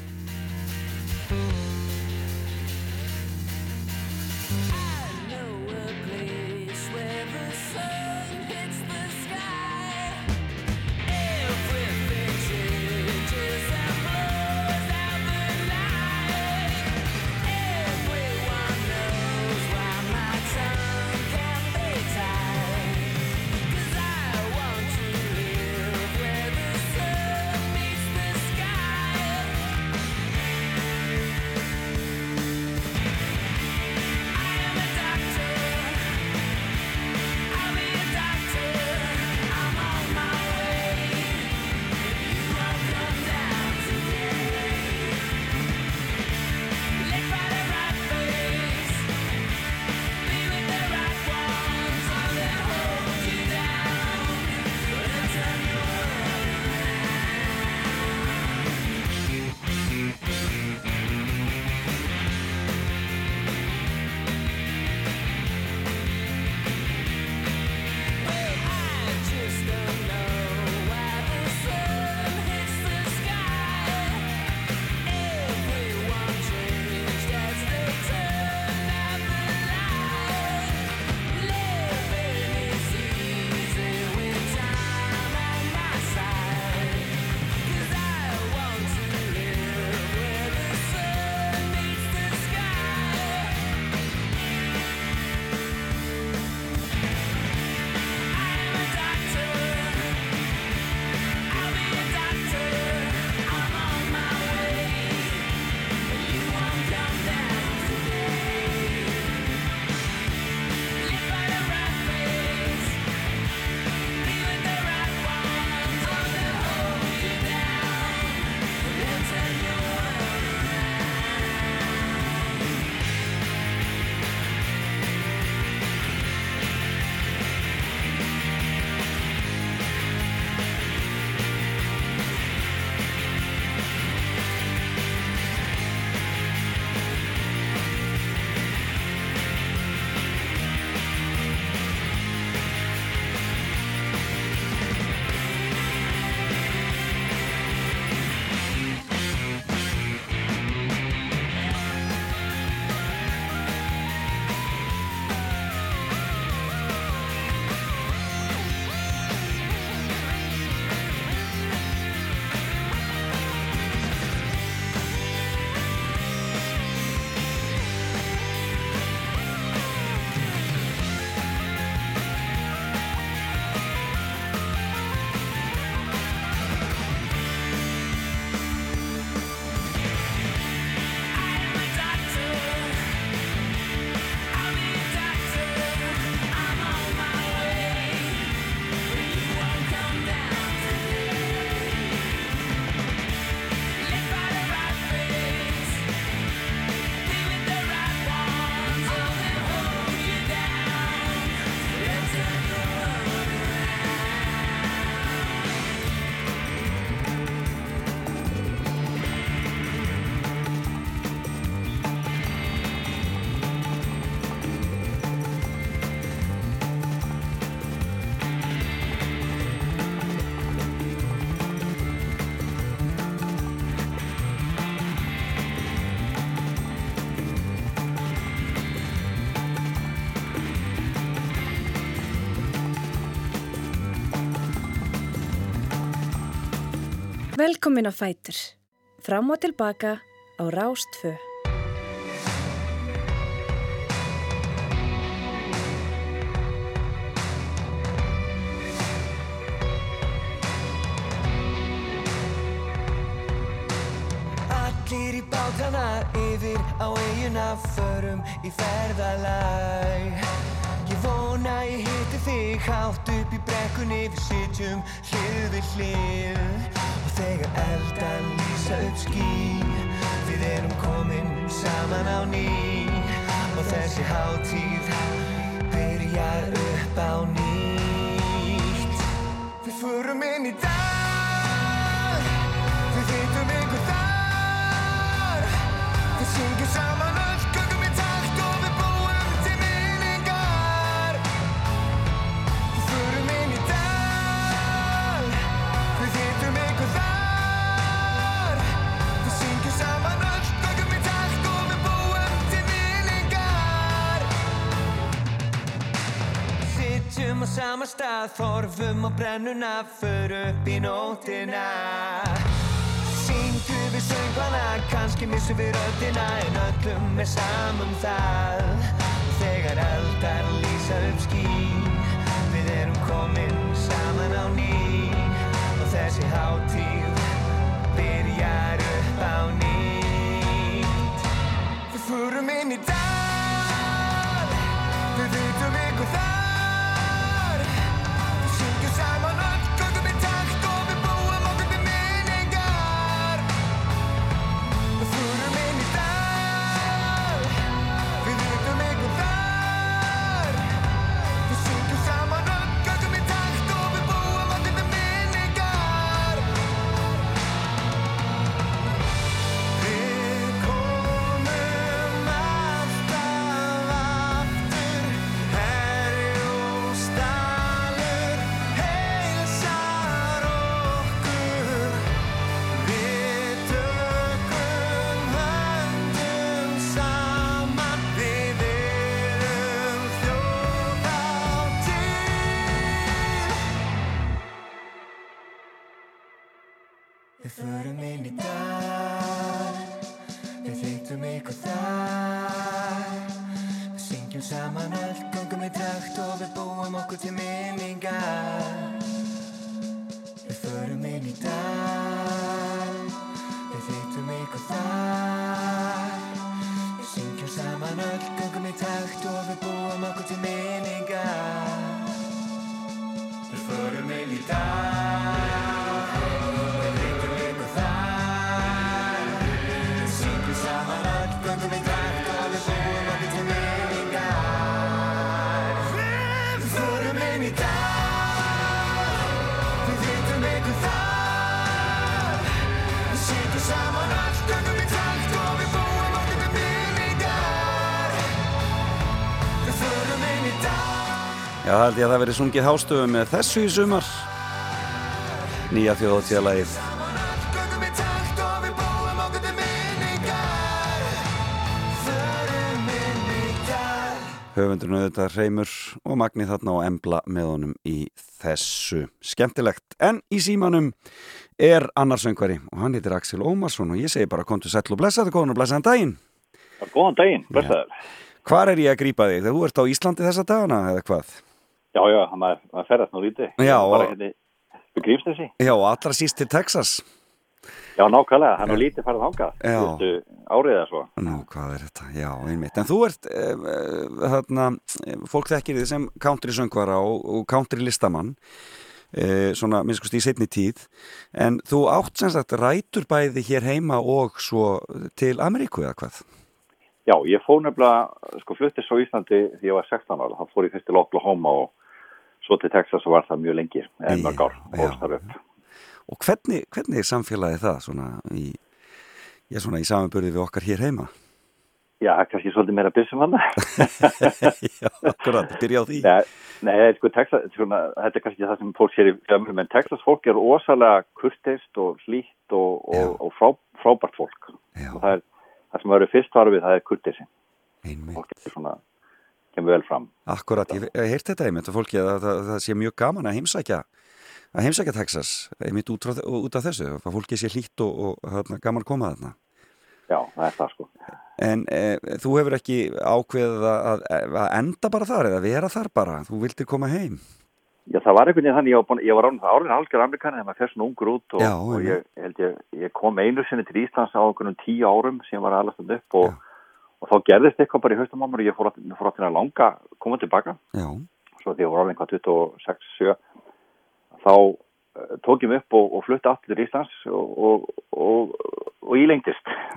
Speaker 7: Velkomin á Fætur. Fram og tilbaka á Rástfö.
Speaker 10: Horfum á brennuna, för upp í nóttina Syngjum við söngvana, kannski missum við röddina En öllum er samum það. Þegar eldar lýsa upp ský Við erum komin saman á ný. Og þessi hátíð byrjar upp á nýtt. Við förum inn í
Speaker 1: held ég að það verið sungið hástöfum með þessu í sumar. Nýja
Speaker 10: til dag
Speaker 1: Höfundurinn auðvitað Reymur og Magni þarna og Embla með honum í þessu. Skemmtilegt. En í símanum er annar söngvari og hann heitir Axel Ómarsson og ég segi bara kontu sæll og blessaðu konun og blessaðan daginn.
Speaker 11: Góðan daginn, blessaður.
Speaker 1: Hvar er ég að grípa þig? Þegar þú ert á Íslandi þessa dagana eða hvað?
Speaker 11: Já, já, maður, maður ferðast nú lítið.
Speaker 1: Já,
Speaker 11: Bara hérna við grífsnesi.
Speaker 1: Já, allra síst til Texas.
Speaker 11: Já, nákvæmlega, hann er lítið farið þangað.
Speaker 1: Já.
Speaker 11: Þú árið eða svo.
Speaker 1: Nú, hvað er þetta? Já, einmitt. En þú ert, eh, fólk þekkir þið sem country söngvara og, og country listamann, uh, svona, minnskust í setni tíð, en þú átt sem sagt rætur bæði hér heima og svo til Ameríku eða hvað?
Speaker 11: Já, ég fór nefnilega, sko, fluttist svo Íslandi því ég var 16 ára. Þá fór ég fyrst til Oklahoma og svo til Texas var það mjög lengi, en mörg ár, og.
Speaker 1: Og hvernig, hvernig er samfélagið það svona í, í samanburði við okkar hér heima?
Speaker 11: Já, kannski svolítið meira byssum hann.
Speaker 1: já, akkurat, byrja á því.
Speaker 11: Nei, nei, sko, Texas, svona, þetta er kannski það sem fólk sér í fjölmjölum, en Texas fólk er ósalega kurteist og hlýtt og, og, og frá, frábært fólk.
Speaker 1: Já.
Speaker 11: Og það er, það sem verður fyrst var við, það er kurteisi.
Speaker 1: Einmitt.
Speaker 11: Fólk er svona, kemur vel fram.
Speaker 1: Akkurat, ég hef heyrt þetta einmitt og fólki að það, það, það sé mjög gaman að heimsækja að heimsækja Texas einmitt út, út af þessu að fólki sé hlýtt og, og hérna, gaman koma þarna.
Speaker 11: Já, það er það sko.
Speaker 1: En e, þú hefur ekki ákveðið að, að, enda bara þar eða vera þar bara, þú vildir koma heim?
Speaker 11: Já, það var einhvern veginn þannig, ég var, ég var árið, árið algjör amerikani þegar maður fer svona ungur út og,
Speaker 1: Já,
Speaker 11: og ég ég, ég kom einu sinni til Íslands á einhvern tíu árum sem var alveg stand upp og, og þá gerðist eitthvað bara í haustum á mér og ég fór að, fór að langa að koma tilbaka
Speaker 1: Já,
Speaker 11: svo því ég var alveg einhvað 26, 7 þá uh, tók ég mig upp og, og flutti aftur til Íslands og, og, og,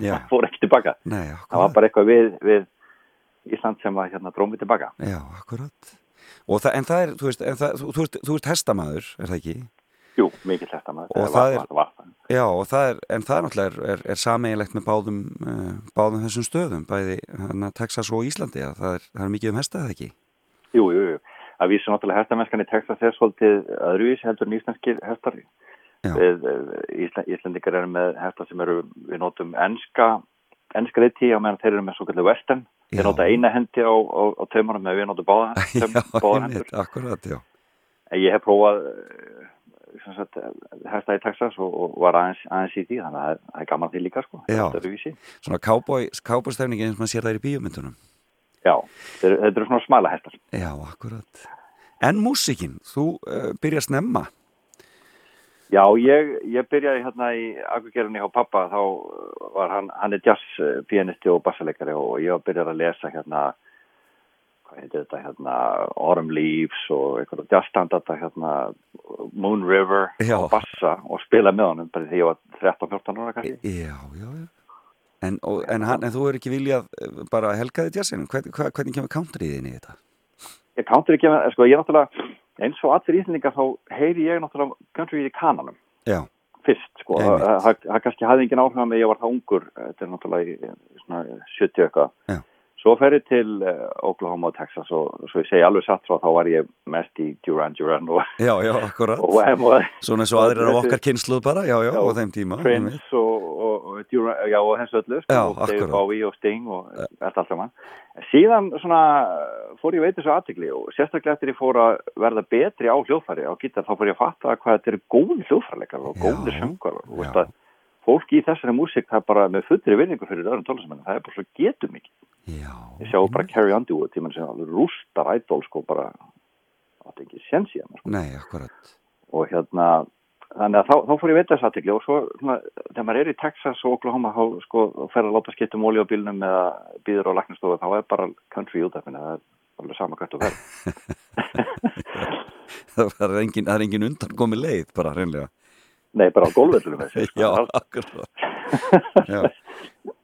Speaker 1: Já.
Speaker 11: fór ekki tilbaka
Speaker 1: nei,
Speaker 11: það var bara eitthvað við, við Ísland sem að hérna drómi tilbaka
Speaker 1: Já, akkurat. Það, En það er, þú veist, en það, þú, þú, þú ert hestamæður, er það ekki?
Speaker 11: Jú, mikið þetta var, var, var.
Speaker 1: Já, og það er, en það náttúrulega er, er, er sameiginlegt með báðum, uh, báðum þessum stöðum, bæði hana, Texas og Íslandi, að það er, það er mikið um hesta, eða ekki?
Speaker 11: Jú, jú, jú. Að vísu náttúrulega hestamennskan í Texas er svolítið öðruvísi heldur en íslenskir hestar.
Speaker 1: Já.
Speaker 11: Við, eh, Ísla, Íslendingar eru með hestar sem eru, við notum enska, enska reyti á meðan þeir eru með svo kallið western.
Speaker 1: Já.
Speaker 11: Þeir nota eina hendi á, á, á taumunum með við notum báða,
Speaker 1: Já,
Speaker 11: taum, báða hendur.
Speaker 1: einmitt, akkurat, já.
Speaker 11: Ég hef prófað eh, eh, í Texas og, og var aðeins, aðeins í því, þannig að það er- gaman því líka, sko.
Speaker 1: Já. Svona cowboystefningi eins og maður sér það í bíómyndunum.
Speaker 11: Já, þetta eru svona smala hestar.
Speaker 1: Já, akkurat. En músikinn, þú uh, byrjar snemma.
Speaker 11: Já, ég, ég byrjaði hérna í Akurgerðinni á pappa, þá var hann, hann er jazzpianisti og bassaleikari og ég var byrjað að lesa hérna, þetta, hérna, Autumn Leaves og eitthvað jazzstandata, hérna, Moon River
Speaker 1: Já.
Speaker 11: og bassa og spila með honum, bara því ég var 13-14 ára kannski.
Speaker 1: Já, já, já. En, og, en, hann, en þú er ekki viljað eh, bara helga þitt jazzinu? Hvern, hvernig kemur countryið inn í þetta?
Speaker 11: Ég counter ekki með, sko, ég náttúrulega, eins og allir íslendingar þá heyri ég náttúrulega country í kananum.
Speaker 1: Já,
Speaker 11: fyrst sko, það kannski hafði engin áhrif með ég var það ungur, þetta er náttúrulega í, í svona 70 eitthvað. Svo fer ég til uh, Oklahoma og Texas og svo ég segi alveg satt svo þá var ég mest í Duran Duran og,
Speaker 1: já, já, akkurat.
Speaker 11: og, og
Speaker 1: Svona eins og aðrir af okkar kynsluð bara, já, já,
Speaker 11: Já,
Speaker 1: á þeim tíma.
Speaker 11: Prince og, og, og, Duran, já, og hens öllu sko,
Speaker 1: Já,
Speaker 11: og Dave
Speaker 1: akkurat.
Speaker 11: Bowie og Sting og þetta allt saman síðan svona fór ég veit þessu aðtikli og sérstaklega eftir ég fór að verða betri á hljóðfæri á gítar þá fór ég að fatta hvað þetta eru góði hljóðfærleikar og góði söngar og
Speaker 1: já.
Speaker 11: veist að fólk í þessari músík það er bara með fullri vinningu fyrir öðrum tónlistamenn það er bara svo getur mikið
Speaker 1: Já,
Speaker 11: ég sjá bara Carrie Underwood tímann sem alveg rústar ædol sko bara átti ekki séns í hann sko.
Speaker 1: Nei,
Speaker 11: og hérna þannig að þá, þá fór ég veit þess aðtekli og svo svona, þegar maður er í Texas og Oklahoma þá sko fer að láta skipta um olí á bílnum eða býður á laknastofu þá er bara country útæfni það er alveg sama hvert og verð
Speaker 1: Það er engin, það er engin undan komið leið, bara reynlega.
Speaker 11: Nei bara á gólvöldunum þessi sko.
Speaker 1: Já. Já.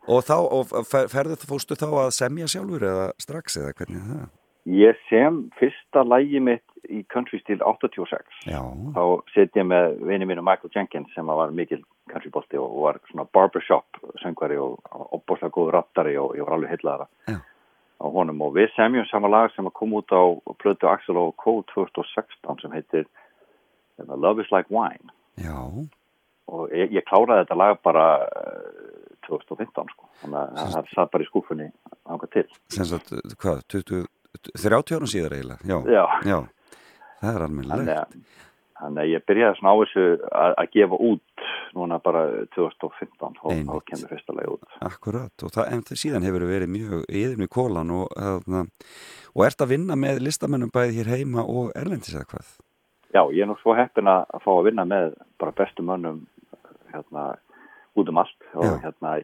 Speaker 1: Og þá, og fer, ferðu þú fórstu þá að semja sjálfur eða strax eða hvernig er það?
Speaker 11: ég sem fyrsta lægi mitt í country stíl 86
Speaker 1: Já,
Speaker 11: þá set ég með vini mínu Michael Jenkins sem var mikil countrybolti og var svona barbershop söngvari og opbóðslega góður rattari og ég var alveg heillaðara
Speaker 1: Já.
Speaker 11: á honum og við semjum sama lag sem að koma út á plötu Axel og Co 2016 sem heitir hérna, Love is like wine
Speaker 1: já,
Speaker 11: og ég, ég kláraði þetta lag bara eh, 2015 sko þannig að það satt bara í skúfunni ánga til
Speaker 1: sem sagt, hvað, 20, 30 árum síðar eiginlega? Já,
Speaker 11: Já.
Speaker 1: já, það er almennilegt.
Speaker 11: að, þannig að ég byrjaði svona á þessu að, að gefa út núna bara 2015 og þá kemur fyrsta lagi út.
Speaker 1: Akkurat, og það, en það síðan hefur verið mjög við kólan og, að, og ert að vinna með listamennum bæði hér heima og erlendis eða hvað?
Speaker 11: Já, ég er nú svo heppin að, fá að vinna með bara bestu mönnum hérna út um allt. Og
Speaker 1: Já.
Speaker 11: hérna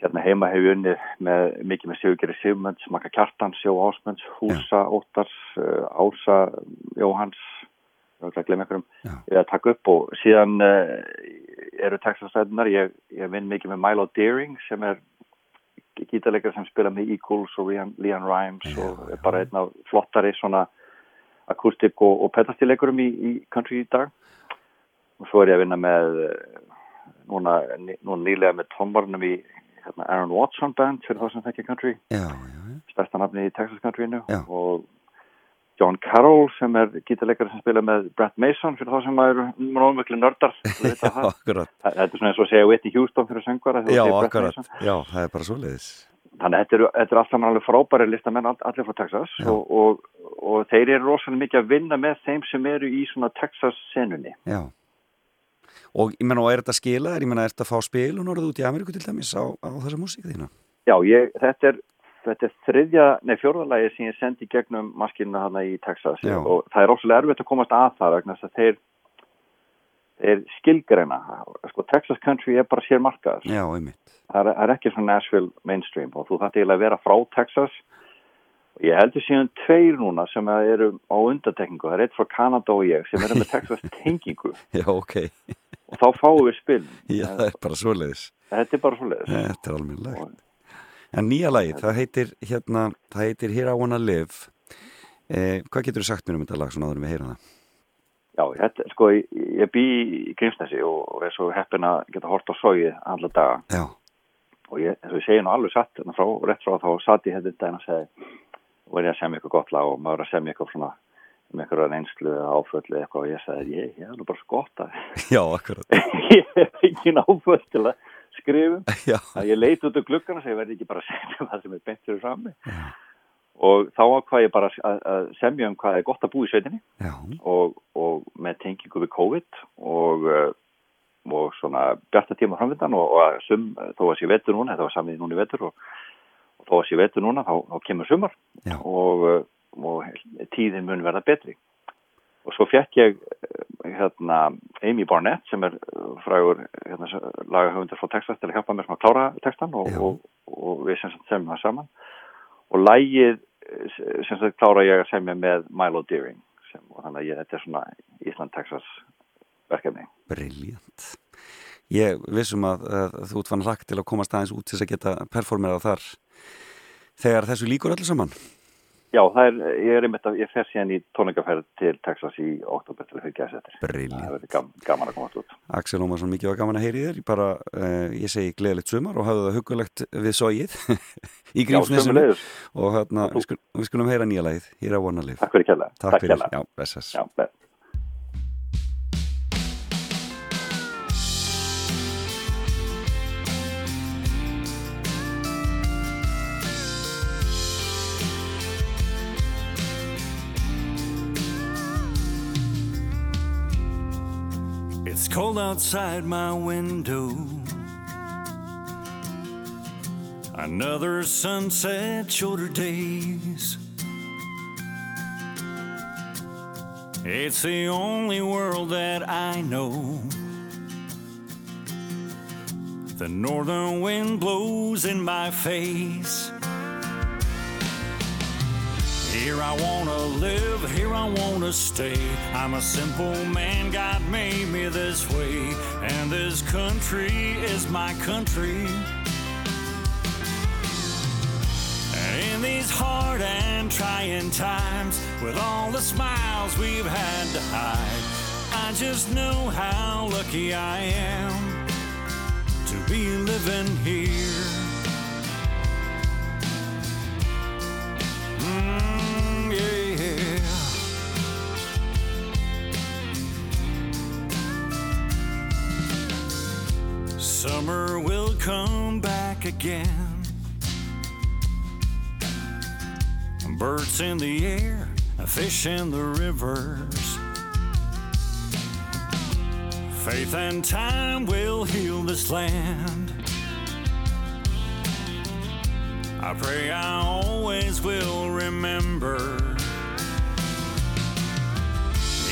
Speaker 11: hérna heima hef ég unnið með mikið með Sigurgeri Sigmunds, Maka Kjartans, Jó Ásmunds, Húsa, Óttars, uh, Ása, Jóhans, að glemja einhverjum, er að taka upp. Og síðan uh, eru textastæðunar, ég, ég vinn mikið með Milo Deering sem er gítarleikar sem spila með Eagles og Leon, Rimes
Speaker 1: Já,
Speaker 11: og
Speaker 1: já.
Speaker 11: bara einn af flottari svona akustik og, og petastileikurum í, í country í dag. Og svo er ég að vinna með eh, núna, núna nýlega með trombarnum í hérna, Aaron Watson band fyrir það sem þekkja country. Stærsta nafni í Texas countryinu og John Carroll sem er gítarleikari sem spila með Brett Mason fyrir það sem nördar veit að það.
Speaker 1: akkurat.
Speaker 11: þetta er svona eins og segja Whitney Houston fyrir söngvara
Speaker 1: Já, akkurat, já, það er bara svoleiðis.
Speaker 11: Þannig að þetta eru, þetta eru allt saman alveg frábæri listamenn all, allir frá Texas og, og, og þeir eru rosalega mikið að vinna með þeim sem eru í svona Texas senunni.
Speaker 1: Já. Og ég menna, og er þetta skilað? Ég menna, er þetta að fá spil og norðið út í Ameríku til dæmis á, á þessa músík þína?
Speaker 11: Já, ég, þetta er þetta er þriðja, nei fjórðalagi sem ég sendi gegnum maskinna hana í Texas
Speaker 1: Já.
Speaker 11: og það er óslega erfitt að komast að það vegna þess að þeir þeir skilgreina sko Texas country er bara sér markaður
Speaker 1: Já,
Speaker 11: það er, er ekki svona Nashville mainstream og þú þarf eiginlega að vera frá Texas og ég heldur síðan tveir núna sem eru á undatekningu, það er eitt frá Kanada og ég sem eru með Texas tengingu
Speaker 1: Já, ok.
Speaker 11: og þá fáum við spil
Speaker 1: Já, það er bara svoleiðis.
Speaker 11: þetta er bara svo leiðis
Speaker 1: Þetta er almennilegt. En nýja lagið, það heitir, hérna, það heitir Here I Wanna Live. Eh, hvað getur þú sagt mér um þetta lag svona áður en við heyra það?
Speaker 11: Já, þetta, sko, ég, bý í Grímsnesi og, er svo heppin að geta hort á sóið alla daga.
Speaker 1: Já,
Speaker 11: og ég, eins og ég segi nú alveg satt hérna frá, rétt frá þá satt ég þetta daginn að segja var ég að semja ykkur gott lag og maður er að semja ykkur svona með reynslu eða áföllu eitthvað. Og ég sagði, ég, ég er nú bara svo gott að
Speaker 1: já, akkurat.
Speaker 11: ég hef ekki áföll til að skrifum
Speaker 1: Já,
Speaker 11: að ég leit út á glukkana og segi, verði ekki bara að semja það sem er beint fyrir frammi og þá ákvað ég bara að, semja um hvað er gott að búa í sveitinni. Og, og með tengingu við COVID og, uh, og svona bjarta tíma framvindan og, og sum, þó að sé vetur núna, þetta var samið núna í vetur og, þó að sé vetur núna þá, þá kemur sumar.
Speaker 1: Já.
Speaker 11: og, og tíðin mun verða betri. Og svo fekk ég uh, hérna Amy Barnett sem er frægur hérna, lagahöfundur frá Texas til að hjálpa mér sem að klára textan og,
Speaker 1: Já.
Speaker 11: og, og við sem semjum það saman. Og lægið eh, sem sagt klára ég að semja með Milo Deering sem, og þannig að ég, þetta er svona Ísland-Texas verkefni.
Speaker 1: briljant. Ég vissum að, að þú ert fann rækt til að komast aðeins út til þess að geta performerað þar þegar þessu líkur öllu saman.
Speaker 11: Já, er, ég er einmitt að ég fer síðan í tónleikaferð til Texas í oktober til að fylgja þess eftir.
Speaker 1: Briljant.
Speaker 11: Það verður gam, gaman að komast út.
Speaker 1: Axel Ómarsson, mikið var gaman að heyri þér. Ég bara, uh, ég segi gleðilegt sumar og hafðu það hugulegt við sóið í
Speaker 11: sömuleiðis.
Speaker 1: og hérna, við, skul, við skulum heyra nýja lagið. Hér á vonalið.
Speaker 11: Takk fyrir kjærlega.
Speaker 1: Takk fyrir.
Speaker 11: kærlega.
Speaker 1: Já, blessast.
Speaker 12: Cold outside my window. Another sunset, shorter days. It's the only world that I know. The northern wind blows in my face. Here I wanna live, here I wanna stay. I'm a simple man, God made me this way. And this country is my country. And in these hard and trying times, with all the smiles we've had to hide, I just know how lucky I am to be living here. Summer will come back again. Birds in the air, fish in the rivers. Faith and time will heal this land. I pray I always will remember.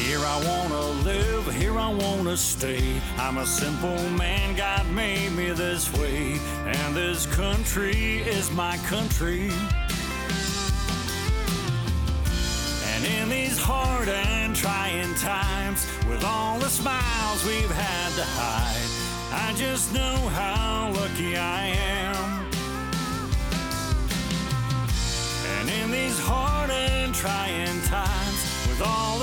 Speaker 12: Here I wanna live, here I wanna stay. I'm a simple man, God made me this way. And this country is my country. And in these hard and trying times, with all the smiles we've had to hide, I just know how lucky I am. And in these hard and trying times,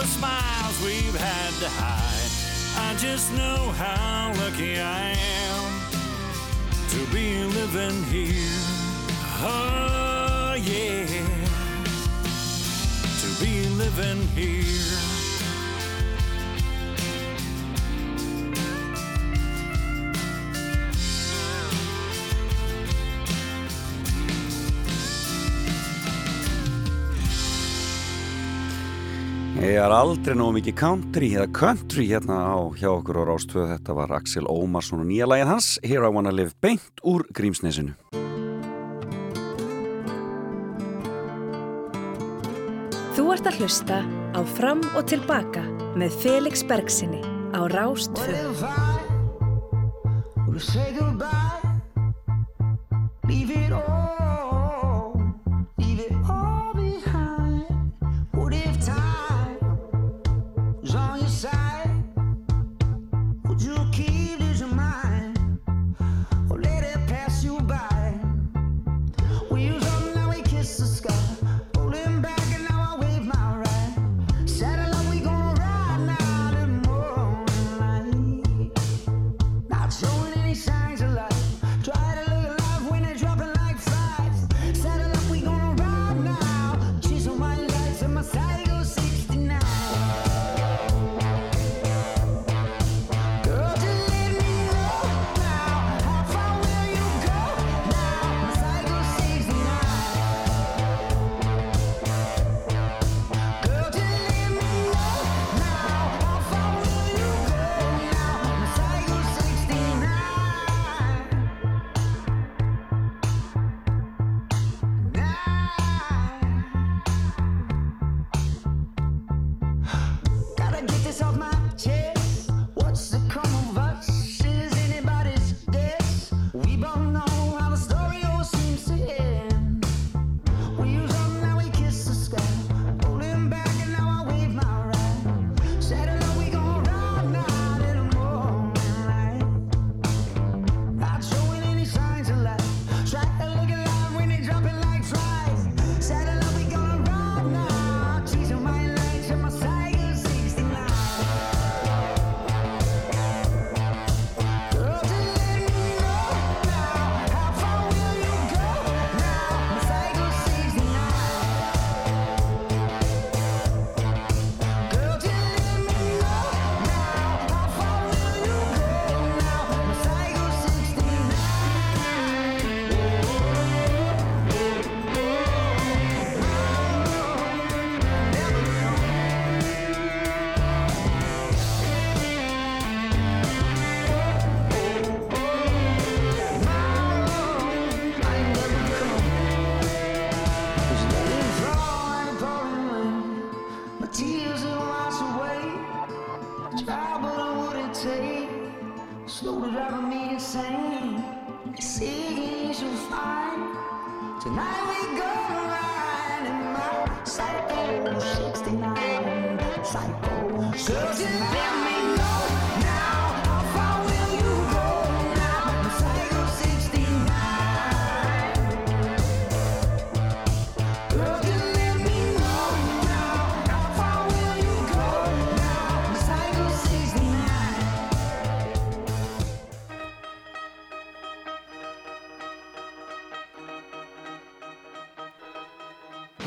Speaker 12: the smiles we've had to hide, I just know how lucky I am to be living here. Oh, yeah, to be living here.
Speaker 1: Ég er aldrei nógu mikið country eða country hérna á hjá okkur á Rástvöðu. Þetta var Axel Ómarsson og nýja lægin hans Here I Wanna Live beint úr Grímsnesinu.
Speaker 13: Þú ert að hlusta á Fram og Tilbaka með Felix Bergsinni á
Speaker 6: Rástvöðu.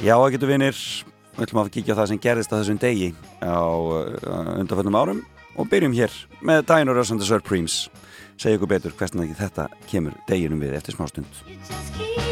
Speaker 1: Já, að getur vinir, við ætlum að kíkja það sem gerðist að þessum degi á uh, undanföldum árum og byrjum hér með Dino Russ and the Supremes. Segja ykkur betur hversna þetta kemur deginum við eftir smá stund.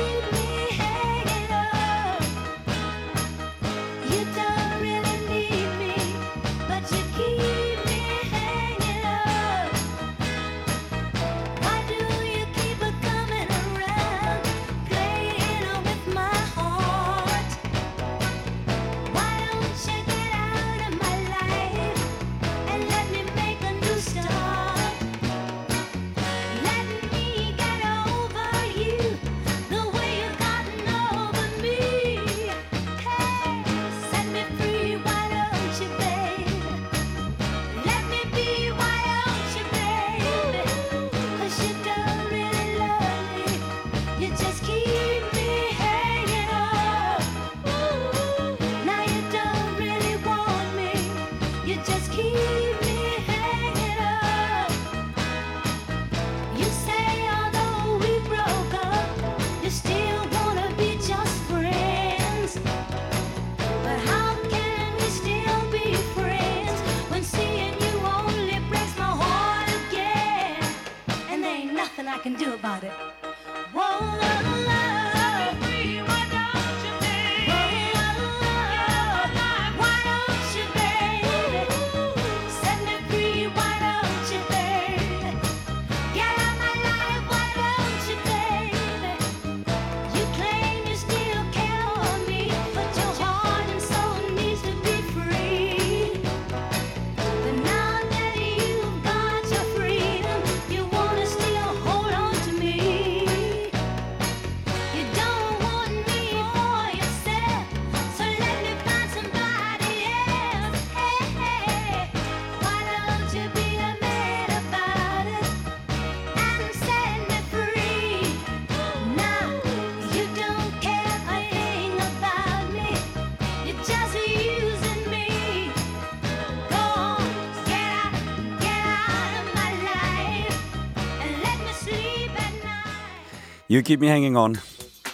Speaker 14: You
Speaker 1: Keep Me Hanging On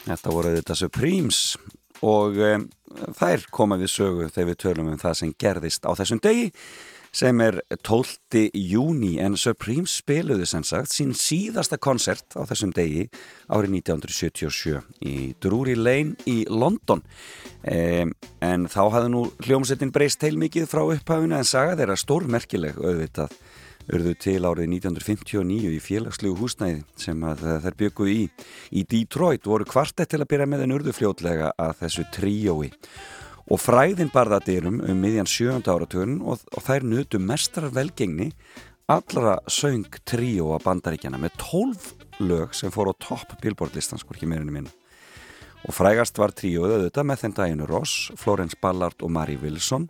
Speaker 1: Þetta voru þetta Supremes og um, þær koma við sögu þegar við tölum um það sem gerðist á þessum degi sem er 12. júni en Supremes spiluðu sem sagt sín síðasta koncert á þessum degi árið 1977 í Drury Lane í London um, en þá hafði nú hljómsettin breyst heil mikið frá upphafinu en saga þeirra stórmerkileg auðvitað urðu til árið 1959 í félagslegu húsnæði sem að þær bygguð í. Í Detroit voru kvartett til að byrja með en urðu fljótlega að þessu tríói og fræðin barðadyrum um miðjan sjönda áratögun og, og þær nutu mestrar velgengni allra söng tríó að bandaríkjana með 12 lög sem fór á topp billboardlistans, hvorki meirinu minna. Og frægast var tríóið auðvitað með þenn daginu Ross, Florence Ballard og Mary Wilson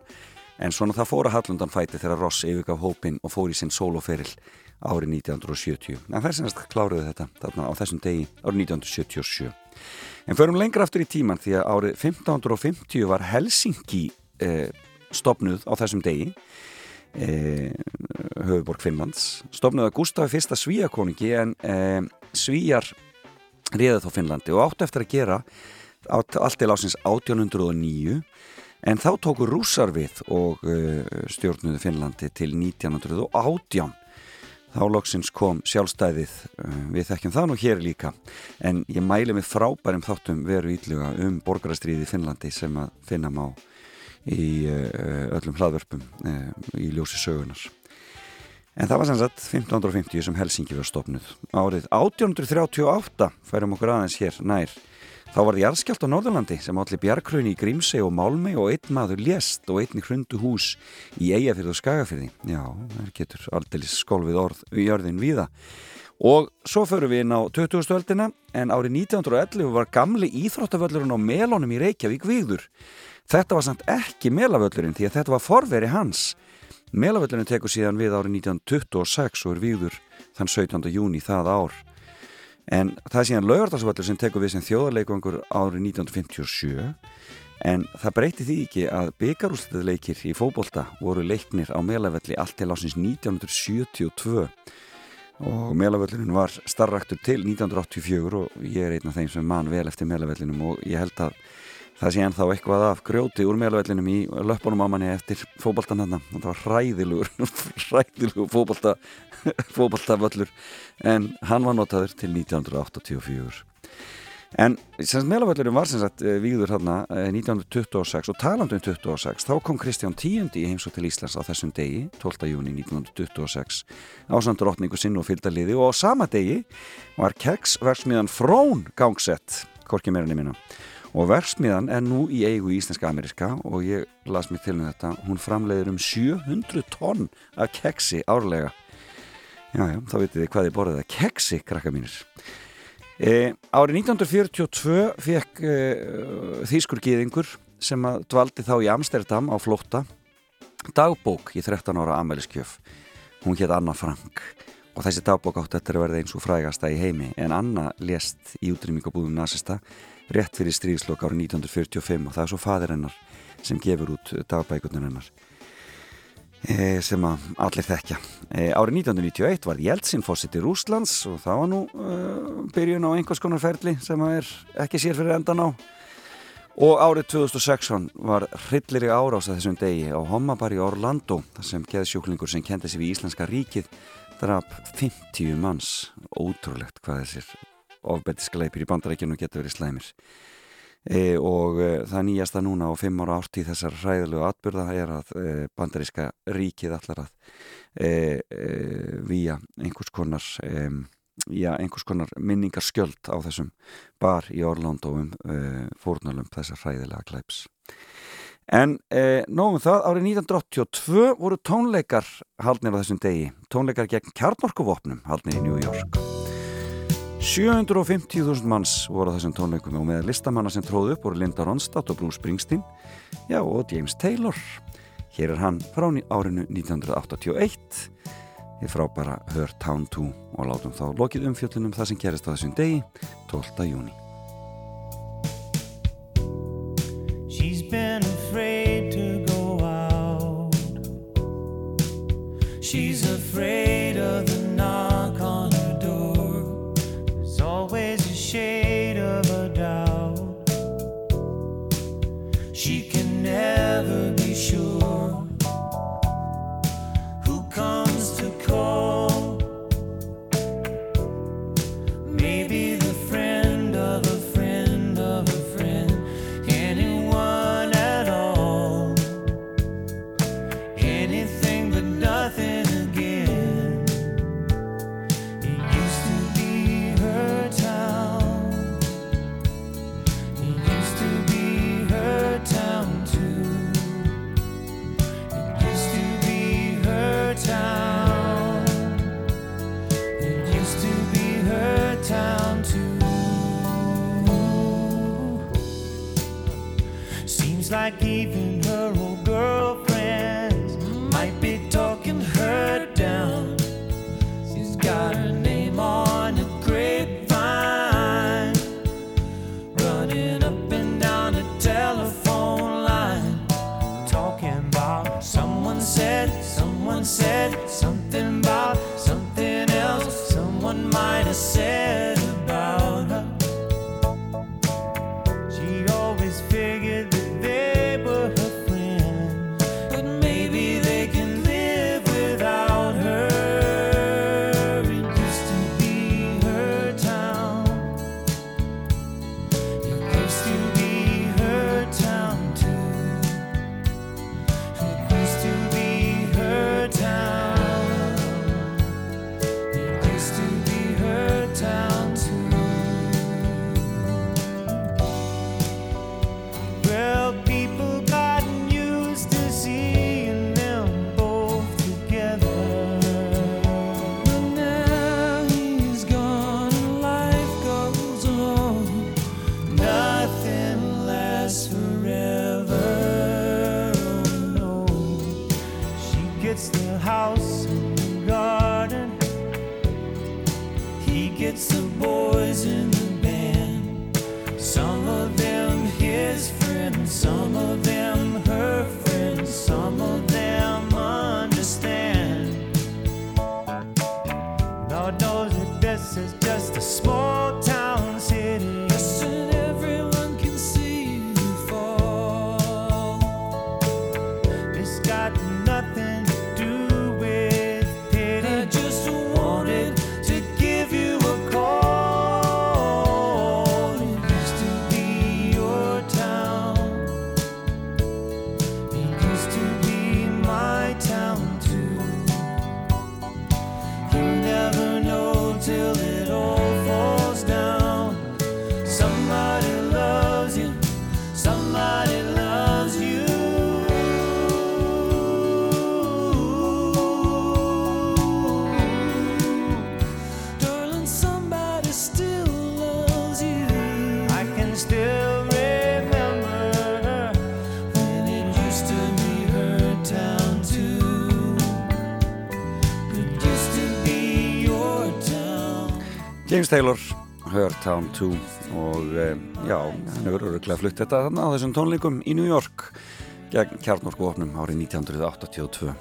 Speaker 1: en svona það fóra Hallundan fæti þegar Ross yfirgaf hópin og fór í sinn sóloferill árið 1970 en semst kláruðu þetta þarna á þessum degi árið 1977 en förum lengra aftur í tíman því að árið 1550 var Helsingi eh, stopnuð á þessum degi eh, höfuborg Finnlands. Stopnuð að Gustafi fyrsta svíakoningi en eh, svíjar riðið þá Finnlandi og átt eftir að gera allt til ásins 1809 En þá tóku rússar við og uh, stjórnuðu Finnlandi til 1918. Þá loksins kom sjálfstæðið, uh, við þekkjum það nú hér líka. En ég mæli mig frábærum þáttum veru ídluga um borgarastriði Finnlandi sem að finna má í uh, öllum hlaðvörpum í ljósi sögunar. En það var sem sagt 1550 sem Helsingi var stopnuð. Árið 1838 færum okkur aðeins hér nær Þá var það jarðskjált á Norðurlandi sem allir bjargrunni í Grímsei og Málmei og einn maður lést og einn hrundu hús í Eyjafyrð og Skagafyrði. Já, það getur aldrei skólfið orð í jörðin viða. Og svo förum við inn á 20. öldina en árið 1911 var gamli íþróttavöllurinn á Melónum í Reykjavík vigður. Þetta var samt ekki Melavöllurinn því að þetta var forveri hans. Melavöllurinn tekur síðan við árið 1926 og er vigður þann 17. júni það ár. En það er síðan laugardagsvöldur sem tekur við sem þjóðarleikungur árið 1957 en það breyti því ekki að byggarúsleikir í fókbólta voru leiknir á melavelli allt til ásins 1972 og melavellinu var starraktur til 1984 og ég er einn af þeim sem mann vel eftir melavellinum og ég held að það sé ennþá eitthvað af grjóti úr meðlavellinum í löpunum á manni eftir fókbaltan hann það var hræðilugur hræðilugur fókbalta fókbaltavöllur en hann var notaður til 1984 en semst meðlavellurum var sem sagt výður hann 1926 og talandu um 26 þá kom Kristján Tíundi í heimsók til Íslands á þessum degi 12. júni 1926 ásandur óttningu sinn og fylgdaliði og á sama degi var keksversmiðan Frón gangsett korkið meirinni minna og verksmiðan er nú í eigu í Íslenska Amerika og ég las mér til um þetta. Hún framleiður um 700 tonn af keksi árlega. Já já, þá vitið þið hvað ég borðið að keksi, krakka mínir. E, árið 1942 fekk e, þýskur gýðingur sem að dvaldi þá í Amsterdam á flótta dagbók í 13 ára ameliskjöf hún hétt Anna Frank og þessi dagbók átt eftir að verða eins og frægasta í heimi. En Anna lést í útrýmingabúðum nazista rétt fyrir stríðslokk árið 1945 og það er svo fadir hennar sem gefur út dagbækunar hennar e, sem að allir þekkja. E, árið 1991 var Jeltsin fósitt í Rúslands og það var nú e, byrjun á einhvers konar ferli sem að er ekki sér fyrir endan á og árið 2016 var hryllir í árás að þessum degi á Hommabar í Orlando þar sem geðsjúklingur sem kendi sig við Íslenska ríkið draf 50 manns ótrúlegt hvað þessir ofbettiskleipir í bandarækjunum getur verið slæmir. E, og e, það nýjasta núna á fimm ára ártíð þessar hræðilegu atbyrða er að e, bandaríska ríkið allar að e, e, vía einhvers konar e, já, einhvers konar minningarskjöld á þessum bar í Orlandóum fórnalum þessar hræðilega kleips En eh, nógum það, árið 1982 voru tónleikar haldnir á þessum degi, tónleikar gegn kjarnorkuvopnum haldnir í New York. 750.000 manns voru þessum tónleikum og með listamanna sem tróðu upp voru Linda Ronstadt og Bruce Springsteen. Já og James Taylor. Hér er hann frá árinu 1981 við frábæra Hör Town 2 og látum þá lokið umfjöldunum það sem gerist á þessum degi 12. júni
Speaker 6: She's been afraid to go out. She's afraid
Speaker 1: James Taylor, Her Town 2 og e, já, hann hefur öruglega flutt þetta þannig á þessum tónleikum í New York gegn kjarnorku opnum árið 1982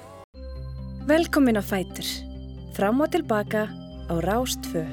Speaker 13: Velkomin á Fætur. Fram og tilbaka á Rástfö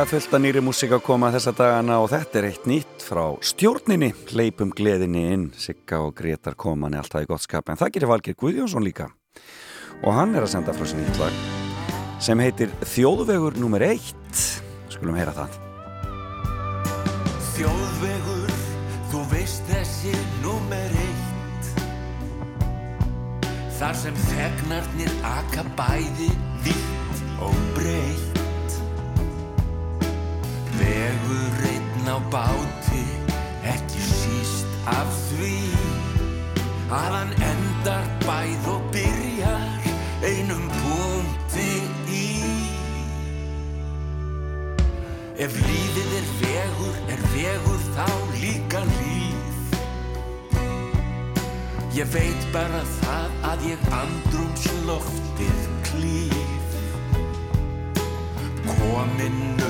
Speaker 6: það er
Speaker 1: fullt að nýri músík að koma þessa dagana og þetta er eitt nýtt frá stjórninni, leipum gleðinni inn, Sigga og Gretar koman er alltaf í gott skap, en það gerir Valgir Guðjónsson líka. Og hann er að senda frá sér nýtt lag sem heitir Þjóðvegur nummer eitt, skulum heyra það.
Speaker 14: Þjóðvegur, þú veist þessi númer eitt. Þar sem þegnarnir aka bæði vitt og breytt báti, ekki síst af því Að hann endar bæð og byrjar einum punkti í Ef lífið er vegur, er vegur þá líka líf. Ég veit bara það að ég andrumsloftið klíf. Kominn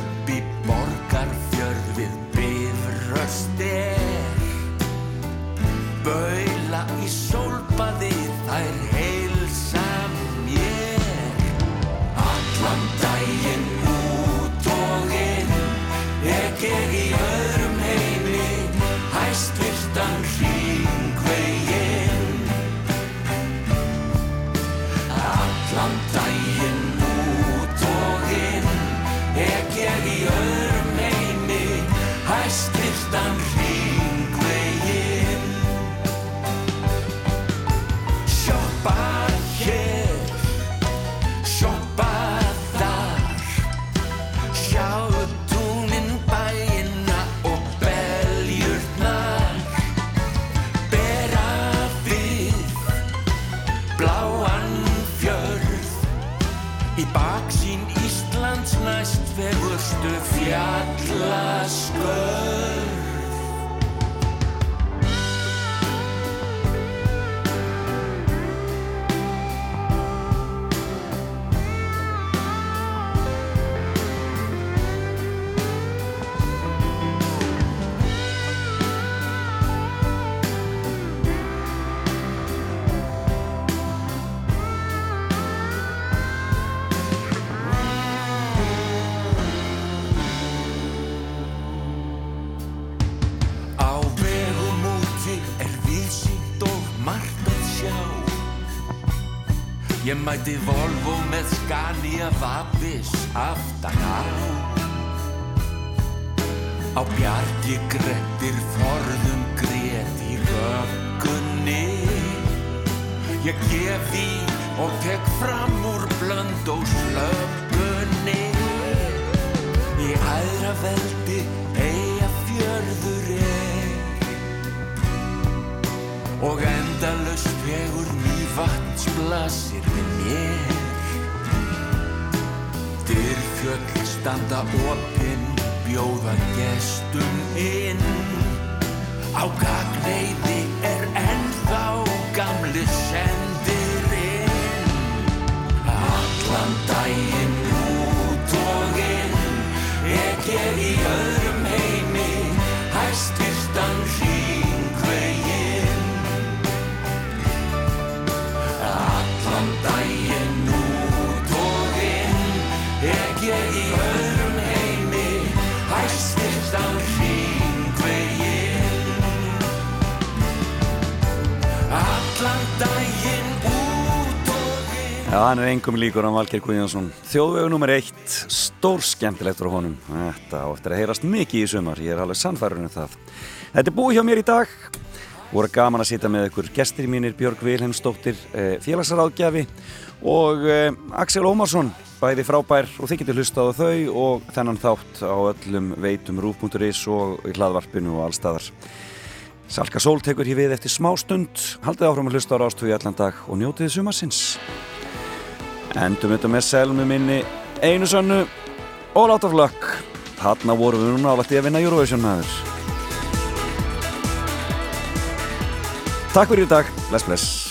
Speaker 14: Ég mæti Volvo með Scania Vabis aftan á. Á bjargi grettir forðum
Speaker 1: hann er engum líkur á Valgeir Guðjónsson. Þjóðvegu nummer eitt, stór skemmtilegt frá honum. Þetta á eftir að heyrast mikið í sumar, ég er alveg sannfærður um það. Þetta er búið hjá mér í dag. Voru gaman að sitja með ykkur gestir mínir, Björg Vilhelmsdóttir, eh, félagsráðgjafi og eh, Axel Ómarsson, bæði frábær og þið getur hlustað á þau og þennan þátt á öllum veitum rúf.is og í hlaðvarpinu og allstaðar. Salka Sól tekur hér við eftir smá stund, haldið áfram að hlusta á Rástfjói allan dag og njótiði sumarsins. Endum þetta með selmu minni einu sannu og láta flökk. Þarna vorum við núna álætti að vinna Eurovision maður. Takk fyrir í dag, bless bless.